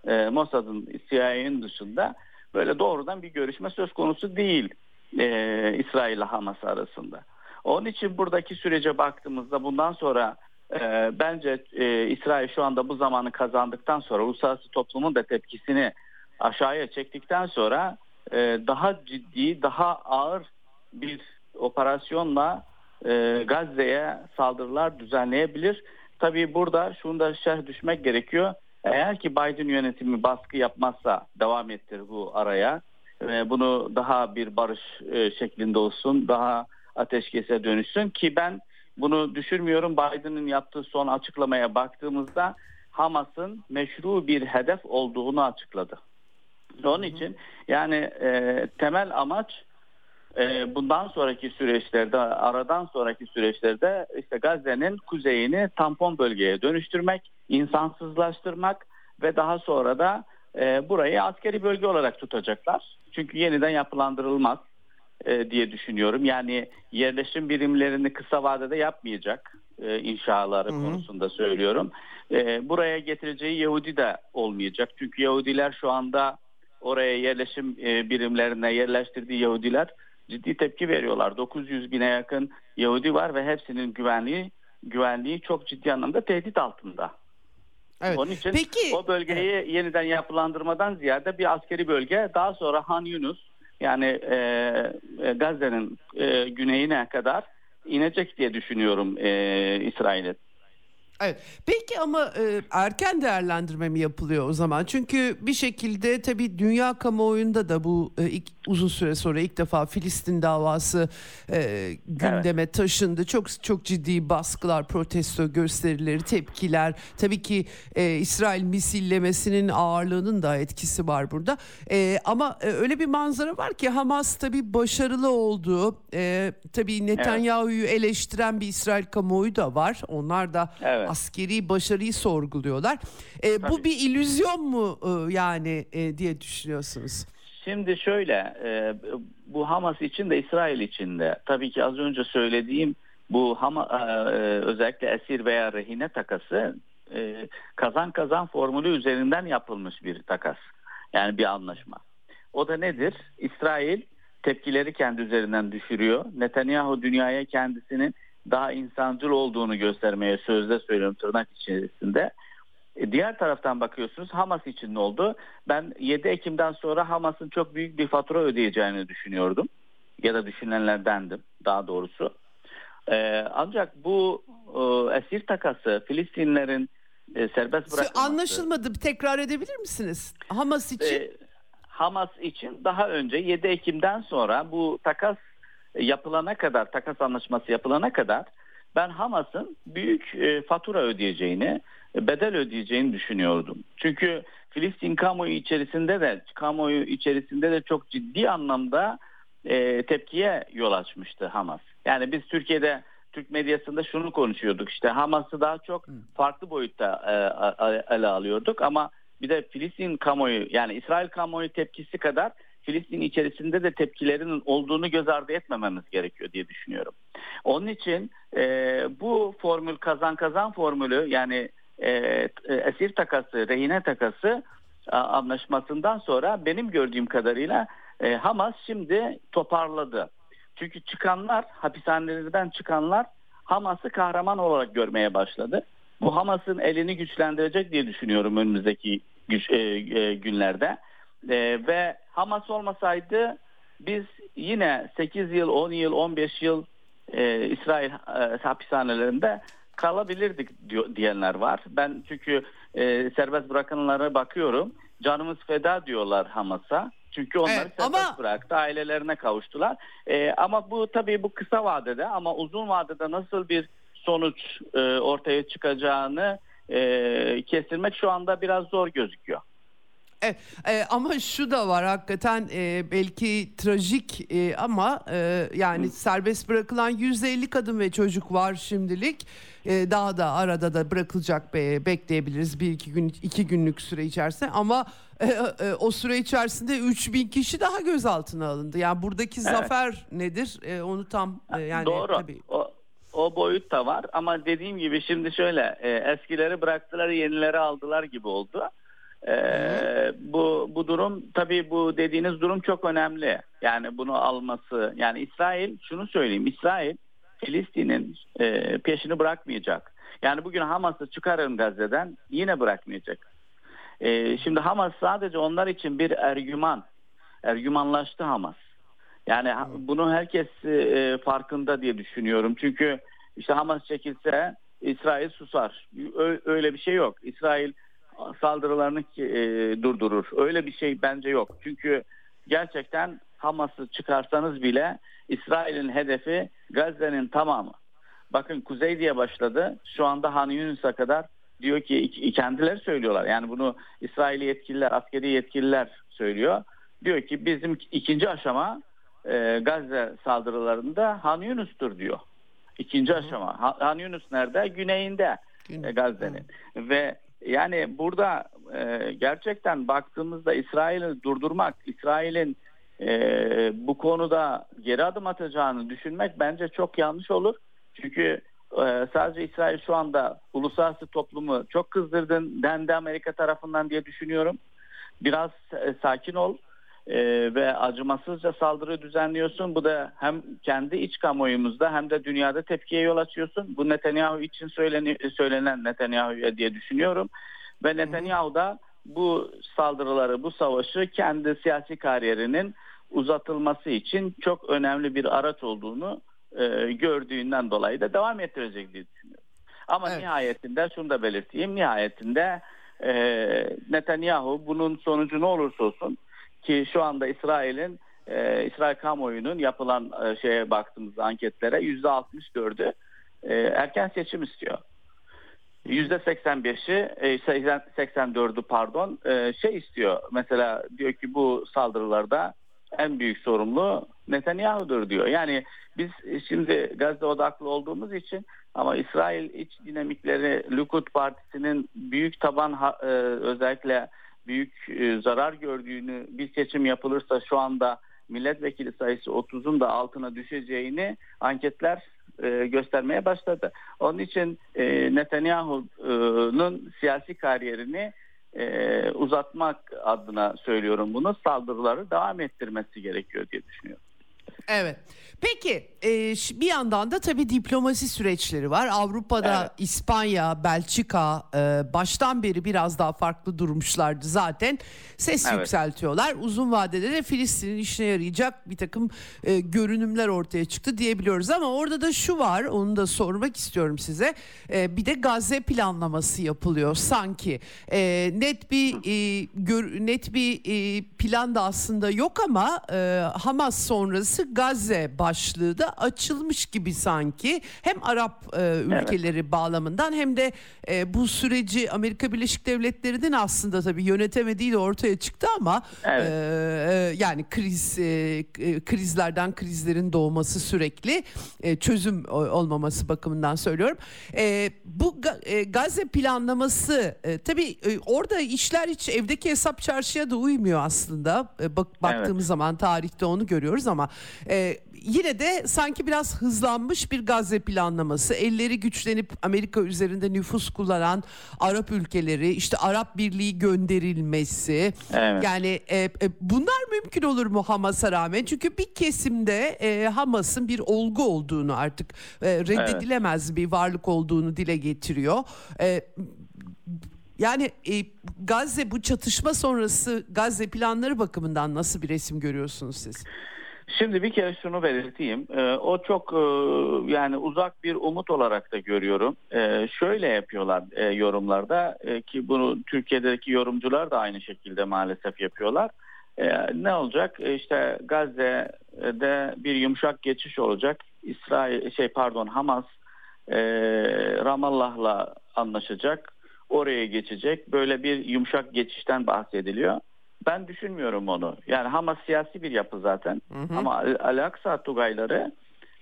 e, Mossad'ın CIA'nin dışında böyle doğrudan bir görüşme söz konusu değil e, İsrail ile Hamas arasında. Onun için buradaki sürece baktığımızda bundan sonra e, bence e, İsrail şu anda bu zamanı kazandıktan sonra uluslararası toplumun da tepkisini aşağıya çektikten sonra e, daha ciddi, daha ağır bir operasyonla e, Gazze'ye saldırılar düzenleyebilir. Tabii burada şunu da şerh düşmek gerekiyor. Eğer ki Biden yönetimi baskı yapmazsa devam ettir bu araya. E, bunu daha bir barış e, şeklinde olsun, daha ateşkese dönüşsün ki ben bunu düşürmüyorum. Biden'ın yaptığı son açıklamaya baktığımızda Hamas'ın meşru bir hedef olduğunu açıkladı. Onun için yani e, temel amaç bundan sonraki süreçlerde aradan sonraki süreçlerde işte Gazze'nin kuzeyini tampon bölgeye dönüştürmek, insansızlaştırmak ve daha sonra da e, burayı askeri bölge olarak tutacaklar. Çünkü yeniden yapılandırılmaz e, diye düşünüyorum. Yani yerleşim birimlerini kısa vadede yapmayacak e, inşaları Hı-hı. konusunda söylüyorum. Buraya getireceği Yahudi de olmayacak. Çünkü Yahudiler şu anda oraya yerleşim birimlerine yerleştirdiği Yahudiler ciddi tepki veriyorlar. 900 bine yakın Yahudi var ve hepsinin güvenliği güvenliği çok ciddi anlamda tehdit altında. Evet. Onun için Peki, o bölgeyi evet. yeniden yapılandırmadan ziyade bir askeri bölge daha sonra Han Yunus yani e, e, Gazze'nin e, güneyine kadar inecek diye düşünüyorum e, İsrail'e. Evet. Peki ama e, erken değerlendirme mi yapılıyor o zaman? Çünkü bir şekilde tabii dünya kamuoyunda da bu e, uzun süre sonra ilk defa Filistin davası e, gündeme evet. taşındı. Çok çok ciddi baskılar, protesto gösterileri, tepkiler. Tabii ki e, İsrail misillemesinin ağırlığının da etkisi var burada. E, ama e, öyle bir manzara var ki Hamas tabii başarılı olduğu, e, tabii Netanyahu'yu evet. eleştiren bir İsrail kamuoyu da var. Onlar da evet askeri başarıyı sorguluyorlar. E, bu bir illüzyon mu e, yani e, diye düşünüyorsunuz? Şimdi şöyle e, bu Hamas için de İsrail için de tabii ki az önce söylediğim bu Hama, e, özellikle esir veya rehine takası e, kazan kazan formülü üzerinden yapılmış bir takas. Yani bir anlaşma. O da nedir? İsrail tepkileri kendi üzerinden düşürüyor. Netanyahu dünyaya kendisinin daha insancıl olduğunu göstermeye sözde söylüyorum tırnak içerisinde. E, diğer taraftan bakıyorsunuz Hamas için ne oldu? Ben 7 Ekim'den sonra Hamas'ın çok büyük bir fatura ödeyeceğini düşünüyordum. Ya da düşünenlerdendim daha doğrusu. Ee, ancak bu e, esir takası Filistinlerin e, serbest bırakılması... Anlaşılmadı. Tekrar edebilir misiniz? Hamas için? E, Hamas için daha önce 7 Ekim'den sonra bu takas yapılana kadar, takas anlaşması yapılana kadar ben Hamas'ın büyük e, fatura ödeyeceğini, bedel ödeyeceğini düşünüyordum. Çünkü Filistin kamuoyu içerisinde de kamuoyu içerisinde de çok ciddi anlamda e, tepkiye yol açmıştı Hamas. Yani biz Türkiye'de Türk medyasında şunu konuşuyorduk işte Hamas'ı daha çok farklı boyutta e, ele alıyorduk ama bir de Filistin kamuoyu yani İsrail kamuoyu tepkisi kadar Filistin içerisinde de tepkilerinin olduğunu göz ardı etmememiz gerekiyor diye düşünüyorum. Onun için e, bu formül kazan kazan formülü yani e, esir takası, rehine takası anlaşmasından sonra benim gördüğüm kadarıyla e, Hamas şimdi toparladı. Çünkü çıkanlar, hapishanelerden çıkanlar Hamas'ı kahraman olarak görmeye başladı. Bu Hamas'ın elini güçlendirecek diye düşünüyorum önümüzdeki güç, e, e, günlerde. E, ve Hamas olmasaydı biz yine 8 yıl, 10 yıl, 15 yıl e, İsrail e, hapishanelerinde kalabilirdik diyor, diyenler var. Ben çünkü e, serbest bırakınlara bakıyorum. Canımız feda diyorlar Hamas'a. Çünkü onları Evet, serbest ama- bıraktı, ailelerine kavuştular. Ee, ama bu tabii bu kısa vadede ama uzun vadede nasıl bir sonuç e, ortaya çıkacağını e, kestirmek şu anda biraz zor gözüküyor. Evet, e, ama şu da var hakikaten e, belki trajik e, ama e, yani serbest bırakılan 150 kadın ve çocuk var şimdilik. E, daha da arada da bırakılacak be, bekleyebiliriz bir iki gün iki günlük süre içerisinde ama e, e, o süre içerisinde 3000 kişi daha gözaltına alındı. Yani buradaki zafer nedir? E, onu tam e, yani Doğru. tabii. O, o boyut da var ama dediğim gibi şimdi şöyle e, eskileri bıraktılar yenileri aldılar gibi oldu. E, bu bu durum tabii bu dediğiniz durum çok önemli. Yani bunu alması yani İsrail şunu söyleyeyim İsrail Filistin'in e, peşini bırakmayacak. Yani bugün Hamas'ı çıkarın Gazze'den yine bırakmayacak. E, şimdi Hamas sadece onlar için bir ergüman. Ergümanlaştı Hamas. Yani bunu herkes e, farkında diye düşünüyorum. Çünkü işte Hamas çekilse İsrail susar. Öyle bir şey yok. İsrail saldırılarını e, durdurur. Öyle bir şey bence yok. Çünkü gerçekten Hamas'ı çıkarsanız bile İsrail'in hedefi Gazze'nin tamamı. Bakın kuzey diye başladı. Şu anda Han Yunus'a kadar diyor ki kendileri söylüyorlar. Yani bunu İsraili yetkililer, askeri yetkililer söylüyor. Diyor ki bizim ikinci aşama e, Gazze saldırılarında Han Yunus'tur diyor. İkinci aşama. Ha- Han Yunus nerede? Güneyinde Gün- e, Gazze'nin. Ve yani burada e, gerçekten baktığımızda İsrail'i durdurmak, İsrail'in e, bu konuda geri adım atacağını düşünmek bence çok yanlış olur. Çünkü e, sadece İsrail şu anda uluslararası toplumu çok kızdırdın dendi Amerika tarafından diye düşünüyorum. Biraz e, sakin ol e, ve acımasızca saldırı düzenliyorsun. Bu da hem kendi iç kamuoyumuzda hem de dünyada tepkiye yol açıyorsun. Bu Netanyahu için söyleni- söylenen Netanyahu'ya diye düşünüyorum. Ve Netanyahu da bu saldırıları, bu savaşı kendi siyasi kariyerinin uzatılması için çok önemli bir araç olduğunu e, gördüğünden dolayı da devam ettirecek diye düşünüyorum. Ama Evet. nihayetinde şunu da belirteyim. Nihayetinde e, Netanyahu bunun sonucu ne olursa olsun ki şu anda İsrail'in e, İsrail kamuoyunun yapılan e, şeye baktığımızda anketlere yüzde 64'ü e, erken seçim istiyor. Yüzde 85'i, e, 80 84'ü pardon e, şey istiyor. Mesela diyor ki bu saldırılarda en büyük sorumlu Netanyahu'dur diyor. Yani biz şimdi Gazze odaklı olduğumuz için ama İsrail iç dinamikleri Likud Partisi'nin büyük taban e, özellikle büyük e, zarar gördüğünü bir seçim yapılırsa şu anda milletvekili sayısı 30'un da altına düşeceğini anketler e, göstermeye başladı. Onun için e, Netanyahu'nun siyasi kariyerini uzatmak adına söylüyorum bunu saldırıları devam ettirmesi gerekiyor diye düşünüyorum. Evet. Peki e, bir yandan da tabii diplomasi süreçleri var. Avrupa'da Evet. İspanya, Belçika e, baştan beri biraz daha farklı durmuşlardı zaten. Ses Evet. yükseltiyorlar. Uzun vadede de Filistin'in işine yarayacak bir takım e, görünümler ortaya çıktı diyebiliyoruz. Ama orada da şu var onu da sormak istiyorum size. E, bir de Gazze planlaması yapılıyor sanki. E, net bir e, gör- net bir e, plan da aslında yok ama e, Hamas sonrası Gazze başlığı da açılmış gibi sanki. Hem Arap e, ülkeleri bağlamından hem de e, bu süreci Amerika Birleşik Devletleri'nin aslında tabii yönetemediği de ortaya çıktı ama Evet. e, e, yani kriz e, e, krizlerden krizlerin doğması sürekli e, çözüm olmaması bakımından söylüyorum. E, bu e, Gazze planlaması e, tabii e, orada işler hiç evdeki hesap çarşıya da uymuyor aslında. E, bak baktığımız zaman tarihte onu görüyoruz ama e, yine de sanki biraz hızlanmış bir Gazze planlaması. Elleri güçlenip Amerika üzerinde nüfus kullanan Arap ülkeleri, işte Arap Birliği gönderilmesi. Evet. Yani e, e, bunlar mümkün olur mu Hamas'a rağmen? Çünkü bir kesimde e, Hamas'ın bir olgu olduğunu artık e, reddedilemez bir varlık olduğunu dile getiriyor. E, yani e, Gazze bu çatışma sonrası Gazze planları bakımından nasıl bir resim görüyorsunuz siz? Şimdi bir kere şunu belirteyim. Ee, o çok e, yani uzak bir umut olarak da görüyorum. Ee, şöyle yapıyorlar e, yorumlarda e, ki bunu Türkiye'deki yorumcular da aynı şekilde maalesef yapıyorlar. E, ne olacak? E, işte Gazze'de bir yumuşak geçiş olacak. İsrail şey pardon Hamas Ramallah'la anlaşacak. Oraya geçecek. Böyle bir yumuşak geçişten bahsediliyor. Ben düşünmüyorum onu. Yani Hamas siyasi bir yapı zaten. Hı hı. Ama Al-Aqsa Tugayları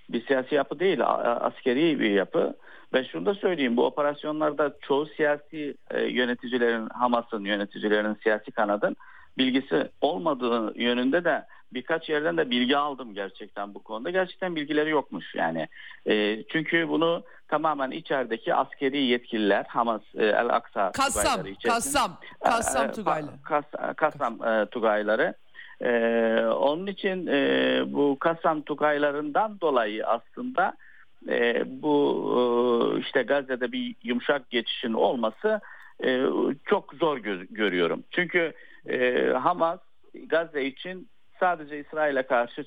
bir siyasi yapı değil, askeri bir yapı. Ve şunu da söyleyeyim, bu operasyonlarda çoğu siyasi e, yöneticilerin, Hamas'ın yöneticilerinin siyasi kanadın bilgisi olmadığı yönünde de birkaç yerden de bilgi aldım gerçekten bu konuda. Gerçekten bilgileri yokmuş yani. E, çünkü bunu tamamen içerideki askeri yetkililer Hamas e, El Aksa Kassam, Tugayları Kassam, Kassam e, Tugayları. Kas, Kassam e, Tugayları. Ee, onun için e, bu Kassam Tugaylarından dolayı aslında e, bu e, işte Gazze'de bir yumuşak geçişin olması e, çok zor gö- görüyorum. Çünkü e, Hamas Gazze için sadece İsrail'e karşı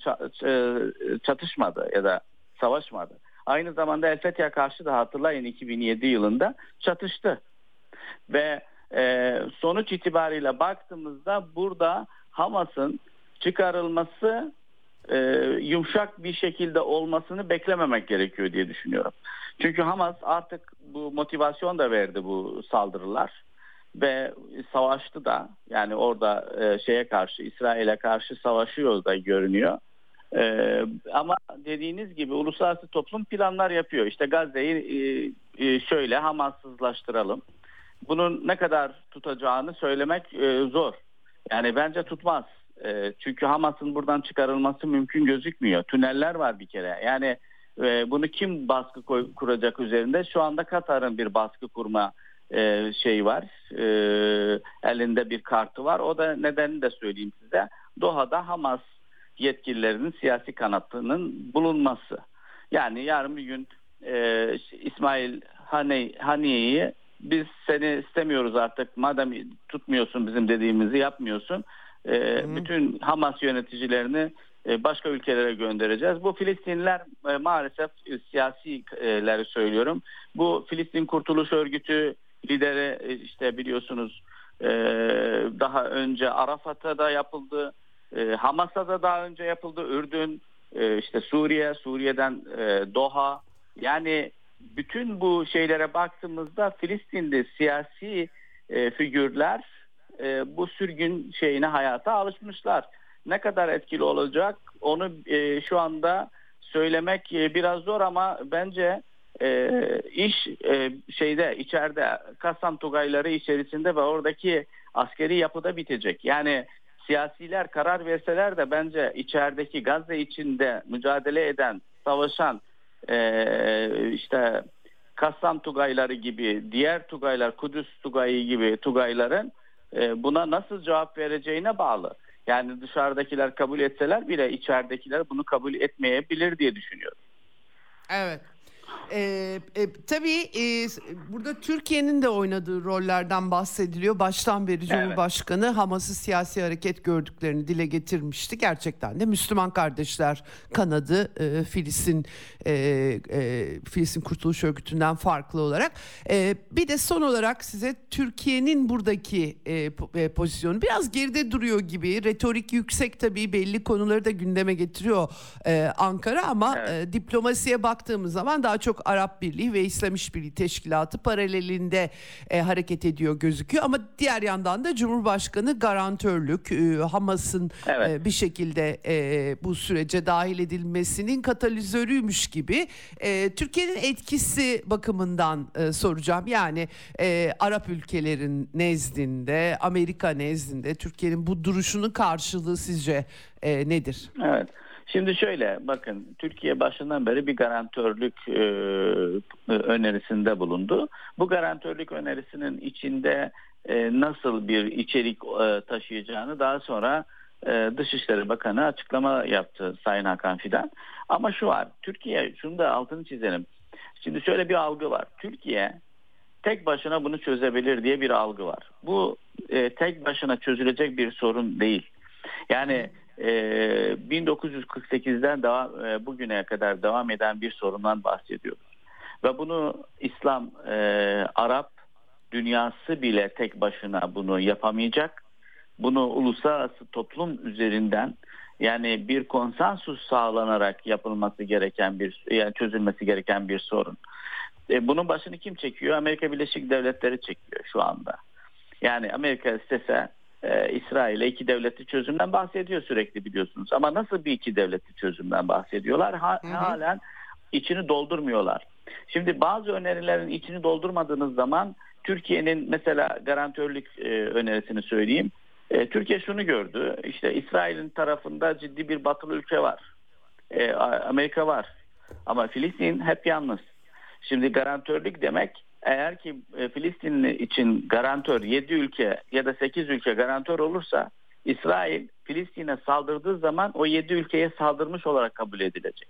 çatışmadı ya da savaşmadı. Aynı zamanda El Fethi'ye karşı da hatırlayın 2007 yılında çatıştı. Ve e, sonuç itibariyle baktığımızda burada Hamas'ın çıkarılması e, yumuşak bir şekilde olmasını beklememek gerekiyor diye düşünüyorum. Çünkü Hamas artık bu motivasyon da verdi bu saldırılar ve savaştı da yani orada e, şeye karşı İsrail'e karşı savaşıyor da görünüyor. Ee, ama dediğiniz gibi uluslararası toplum planlar yapıyor. İşte Gazze'yi e, e, şöyle Hamassızlaştıralım. Bunun ne kadar tutacağını söylemek e, zor. Yani bence tutmaz. E, çünkü Hamas'ın buradan çıkarılması mümkün gözükmüyor. Tüneller var bir kere. Yani e, bunu kim baskı koy, kuracak üzerinde? Şu anda Katar'ın bir baskı kurma e, şey var. E, elinde bir kartı var. O da nedenini de söyleyeyim size. Doha'da Hamas yetkililerinin siyasi kanatının bulunması. Yani yarın bir gün e, İsmail Haniye'yi biz seni istemiyoruz artık madem tutmuyorsun bizim dediğimizi yapmıyorsun e, bütün Hamas yöneticilerini e, başka ülkelere göndereceğiz. Bu Filistinliler e, maalesef e, siyasileri söylüyorum. Bu Filistin Kurtuluş Örgütü lideri e, işte biliyorsunuz e, daha önce Arafat'a da yapıldı. E, Hamas'a da daha önce yapıldı. Ürdün, işte Suriye, Suriye'den Doha. Yani bütün bu şeylere baktığımızda Filistin'de siyasi figürler bu sürgün şeyine hayata alışmışlar. Ne kadar etkili olacak onu şu anda söylemek biraz zor ama bence e, iş e, şeyde içeride Kassam Tugayları içerisinde ve oradaki askeri yapıda bitecek. Yani siyasiler karar verseler de bence içerideki Gazze içinde mücadele eden, savaşan e, işte Kassam Tugayları gibi, diğer Tugaylar, Kudüs Tugayı gibi Tugayların e, buna nasıl cevap vereceğine bağlı. Yani dışarıdakiler kabul etseler bile içeridekiler bunu kabul etmeyebilir diye düşünüyorum. Evet. Ee, e, tabii e, burada Türkiye'nin de oynadığı rollerden bahsediliyor. Baştan beri Cumhurbaşkanı evet. Hamas'ı siyasi hareket gördüklerini dile getirmişti. Gerçekten de Müslüman kardeşler kanadı e, Filistin e, e, Filistin Kurtuluş Örgütü'nden farklı olarak. E, bir de son olarak size Türkiye'nin buradaki e, e, pozisyonu biraz geride duruyor gibi. Retorik yüksek tabii belli konuları da gündeme getiriyor e, Ankara ama evet. e, diplomasiye baktığımız zaman daha çok çok Arap Birliği ve İslam İşbirliği Teşkilatı paralelinde e, hareket ediyor gözüküyor. Ama diğer yandan da Cumhurbaşkanı garantörlük, e, Hamas'ın evet. e, bir şekilde e, bu sürece dahil edilmesinin katalizörüymüş gibi. E, Türkiye'nin etkisi bakımından e, soracağım. Yani e, Arap ülkelerin nezdinde, Amerika nezdinde Türkiye'nin bu duruşunun karşılığı sizce e, nedir? Evet. Şimdi şöyle bakın Türkiye başından beri bir garantörlük e, önerisinde bulundu. Bu garantörlük önerisinin içinde e, nasıl bir içerik e, taşıyacağını daha sonra e, Dışişleri Bakanı açıklama yaptı Sayın Hakan Fidan. Ama şu var Türkiye şunu da altını çizelim. Şimdi şöyle bir algı var. Türkiye tek başına bunu çözebilir diye bir algı var. Bu e, tek başına çözülecek bir sorun değil. Yani 1948'den ee, devam, e, bugüne kadar devam eden bir sorundan bahsediyoruz. Ve bunu İslam, e, Arap dünyası bile tek başına bunu yapamayacak. bunu uluslararası toplum üzerinden yani bir konsensus sağlanarak yapılması gereken bir yani çözülmesi gereken bir sorun. E, bunun başını kim çekiyor? Amerika Birleşik Devletleri çekiyor şu anda. Yani Amerika istese e, İsrail'e iki devletli çözümden bahsediyor sürekli biliyorsunuz. Ama nasıl bir iki devletli çözümden bahsediyorlar? Ha, hı hı. Halen içini doldurmuyorlar. Şimdi bazı önerilerin içini doldurmadığınız zaman Türkiye'nin mesela garantörlük e, önerisini söyleyeyim. E, Türkiye şunu gördü. İşte İsrail'in tarafında ciddi bir batılı ülke var. E, Amerika var. Ama Filistin hep yalnız. Şimdi garantörlük demek eğer ki e, Filistin için garantör 7 ülke ya da 8 ülke garantör olursa İsrail Filistin'e saldırdığı zaman o 7 ülkeye saldırmış olarak kabul edilecek.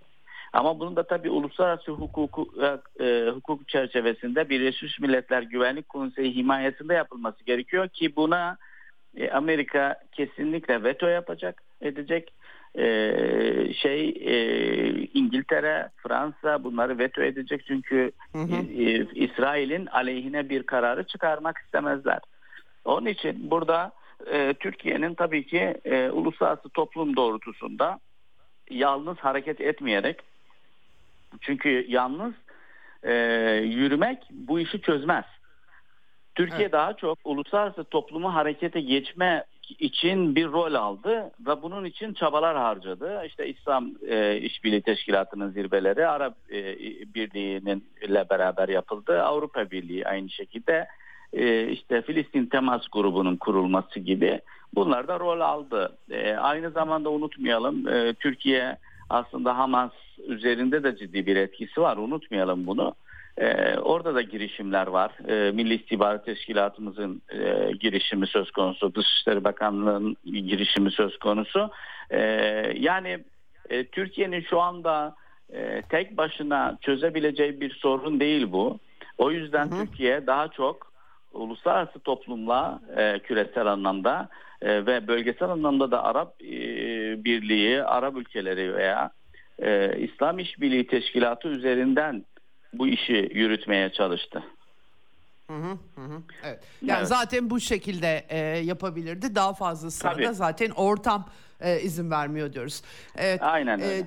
Ama bunun da tabii uluslararası hukuku, e, e, hukuk çerçevesinde Birleşmiş Milletler Güvenlik Konseyi himayesinde yapılması gerekiyor ki buna e, Amerika kesinlikle veto yapacak, edecek. E, şey e, İngiltere, Fransa bunları veto edecek çünkü hı hı. E, İsrail'in aleyhine bir kararı çıkarmak istemezler. Onun için burada e, Türkiye'nin tabii ki e, uluslararası toplum doğrultusunda yalnız hareket etmeyerek çünkü yalnız e, yürümek bu işi çözmez. Türkiye evet. daha çok uluslararası toplumu harekete geçme için bir rol aldı ve bunun için çabalar harcadı. İşte İslam e, İşbirliği Teşkilatı'nın zirveleri Arap e, Birliği'nin ile beraber yapıldı. Avrupa Birliği aynı şekilde e, işte Filistin Temas Grubu'nun kurulması gibi bunlar da rol aldı. E, aynı zamanda unutmayalım e, Türkiye aslında Hamas üzerinde de ciddi bir etkisi var. Unutmayalım bunu. Ee, orada da girişimler var. Ee, Milli İstihbarat Teşkilatımızın e, girişimi söz konusu. Dışişleri Bakanlığı'nın girişimi söz konusu. Ee, yani e, Türkiye'nin şu anda e, tek başına çözebileceği bir sorun değil bu. O yüzden hı hı. Türkiye daha çok uluslararası toplumla e, küresel anlamda e, ve bölgesel anlamda da Arap e, Birliği, Arap ülkeleri veya e, İslam İşbirliği Teşkilatı üzerinden bu işi yürütmeye çalıştı. Hı hı hı. Evet. Yani evet. zaten bu şekilde e, yapabilirdi. Daha fazlasına da zaten ortam e, izin vermiyor diyoruz. Evet. Aynen e, öyle. E,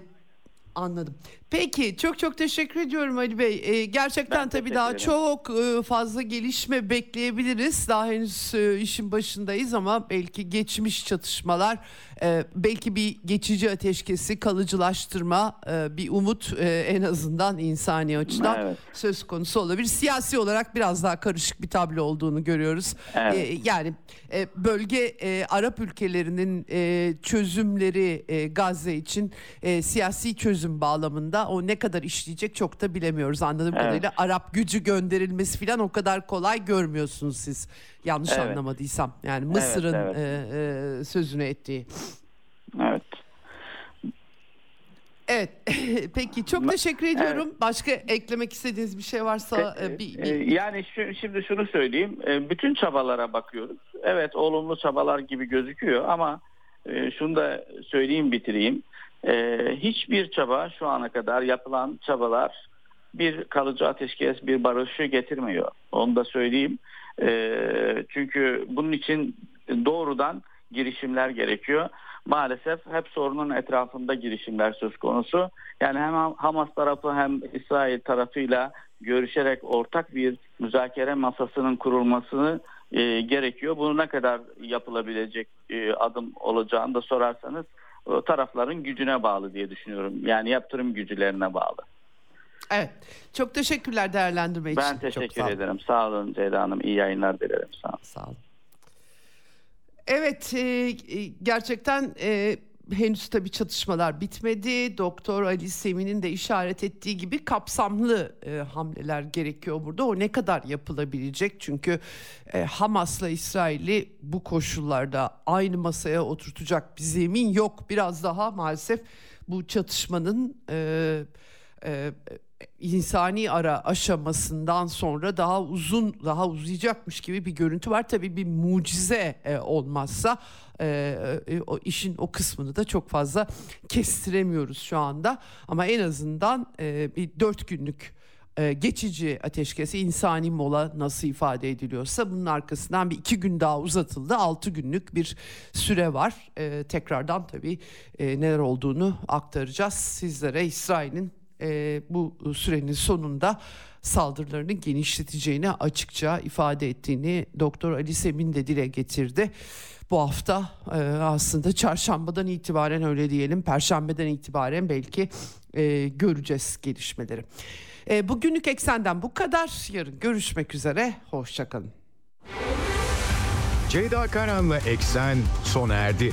Anladım. Peki çok çok teşekkür ediyorum Ali Bey. Ee, gerçekten ben tabii daha ederim. çok e, fazla gelişme bekleyebiliriz. Daha henüz e, işin başındayız ama belki geçmiş çatışmalar, e, belki bir geçici ateşkesi kalıcılaştırma, e, bir umut e, en azından insani açıdan evet. söz konusu olabilir. Siyasi olarak biraz daha karışık bir tablo olduğunu görüyoruz. Evet. E, yani e, bölge e, Arap ülkelerinin e, çözümleri e, Gazze için e, siyasi çözüm bağlamında da o ne kadar işleyecek çok da bilemiyoruz. Anladığım evet. kadarıyla Arap gücü gönderilmesi falan o kadar kolay görmüyorsunuz siz. Yanlış evet. anlamadıysam. Yani Mısır'ın evet, evet. E, e, sözünü ettiği. Evet. Evet. Peki çok teşekkür ediyorum. Evet. Başka eklemek istediğiniz bir şey varsa e, bir, bir... E, yani şu, şimdi şunu söyleyeyim. E, bütün çabalara bakıyoruz. Evet olumlu çabalar gibi gözüküyor ama şunu da söyleyeyim bitireyim. Ee, hiçbir çaba şu ana kadar yapılan çabalar bir kalıcı ateşkes, bir barışı getirmiyor. Onu da söyleyeyim. Ee, çünkü bunun için doğrudan girişimler gerekiyor. Maalesef hep sorunun etrafında girişimler söz konusu. Yani hem Hamas tarafı hem İsrail tarafıyla görüşerek ortak bir müzakere masasının kurulmasını e, gerekiyor. Bunu ne kadar yapılabilecek e, adım olacağını da sorarsanız tarafların gücüne bağlı diye düşünüyorum. Yani yaptırım gücülerine bağlı. Evet. Çok teşekkürler değerlendirme için. Ben teşekkür sağ ederim. Sağ olun Ceyda Hanım. İyi yayınlar dilerim. Sağ olun. Sağ olun. Evet e, gerçekten e, henüz tabii çatışmalar bitmedi. Doktor Ali Semi'nin de işaret ettiği gibi kapsamlı e, hamleler gerekiyor burada. O ne kadar yapılabilecek? Çünkü e, Hamas'la İsrail'i bu koşullarda aynı masaya oturtacak bir zemin yok. Biraz daha maalesef bu çatışmanın e, e, insani ara aşamasından sonra daha uzun daha uzayacakmış gibi bir görüntü var. Tabii bir mucize e, olmazsa e, e, o işin o kısmını da çok fazla kestiremiyoruz şu anda. Ama en azından e, bir dört günlük e, geçici ateşkes, insani mola nasıl ifade ediliyorsa bunun arkasından bir iki gün daha uzatıldı. Altı günlük bir süre var. E, tekrardan tabii e, neler olduğunu aktaracağız sizlere. İsrail'in e, bu sürenin sonunda saldırılarını genişleteceğini açıkça ifade ettiğini Doktor Ali Semin de dile getirdi. Bu hafta e, aslında çarşambadan itibaren öyle diyelim, perşembeden itibaren belki e, göreceğiz gelişmeleri. E, bugünlük eksenden bu kadar. Yarın görüşmek üzere. Hoşçakalın. Ceyda Karan'la Eksen sona erdi.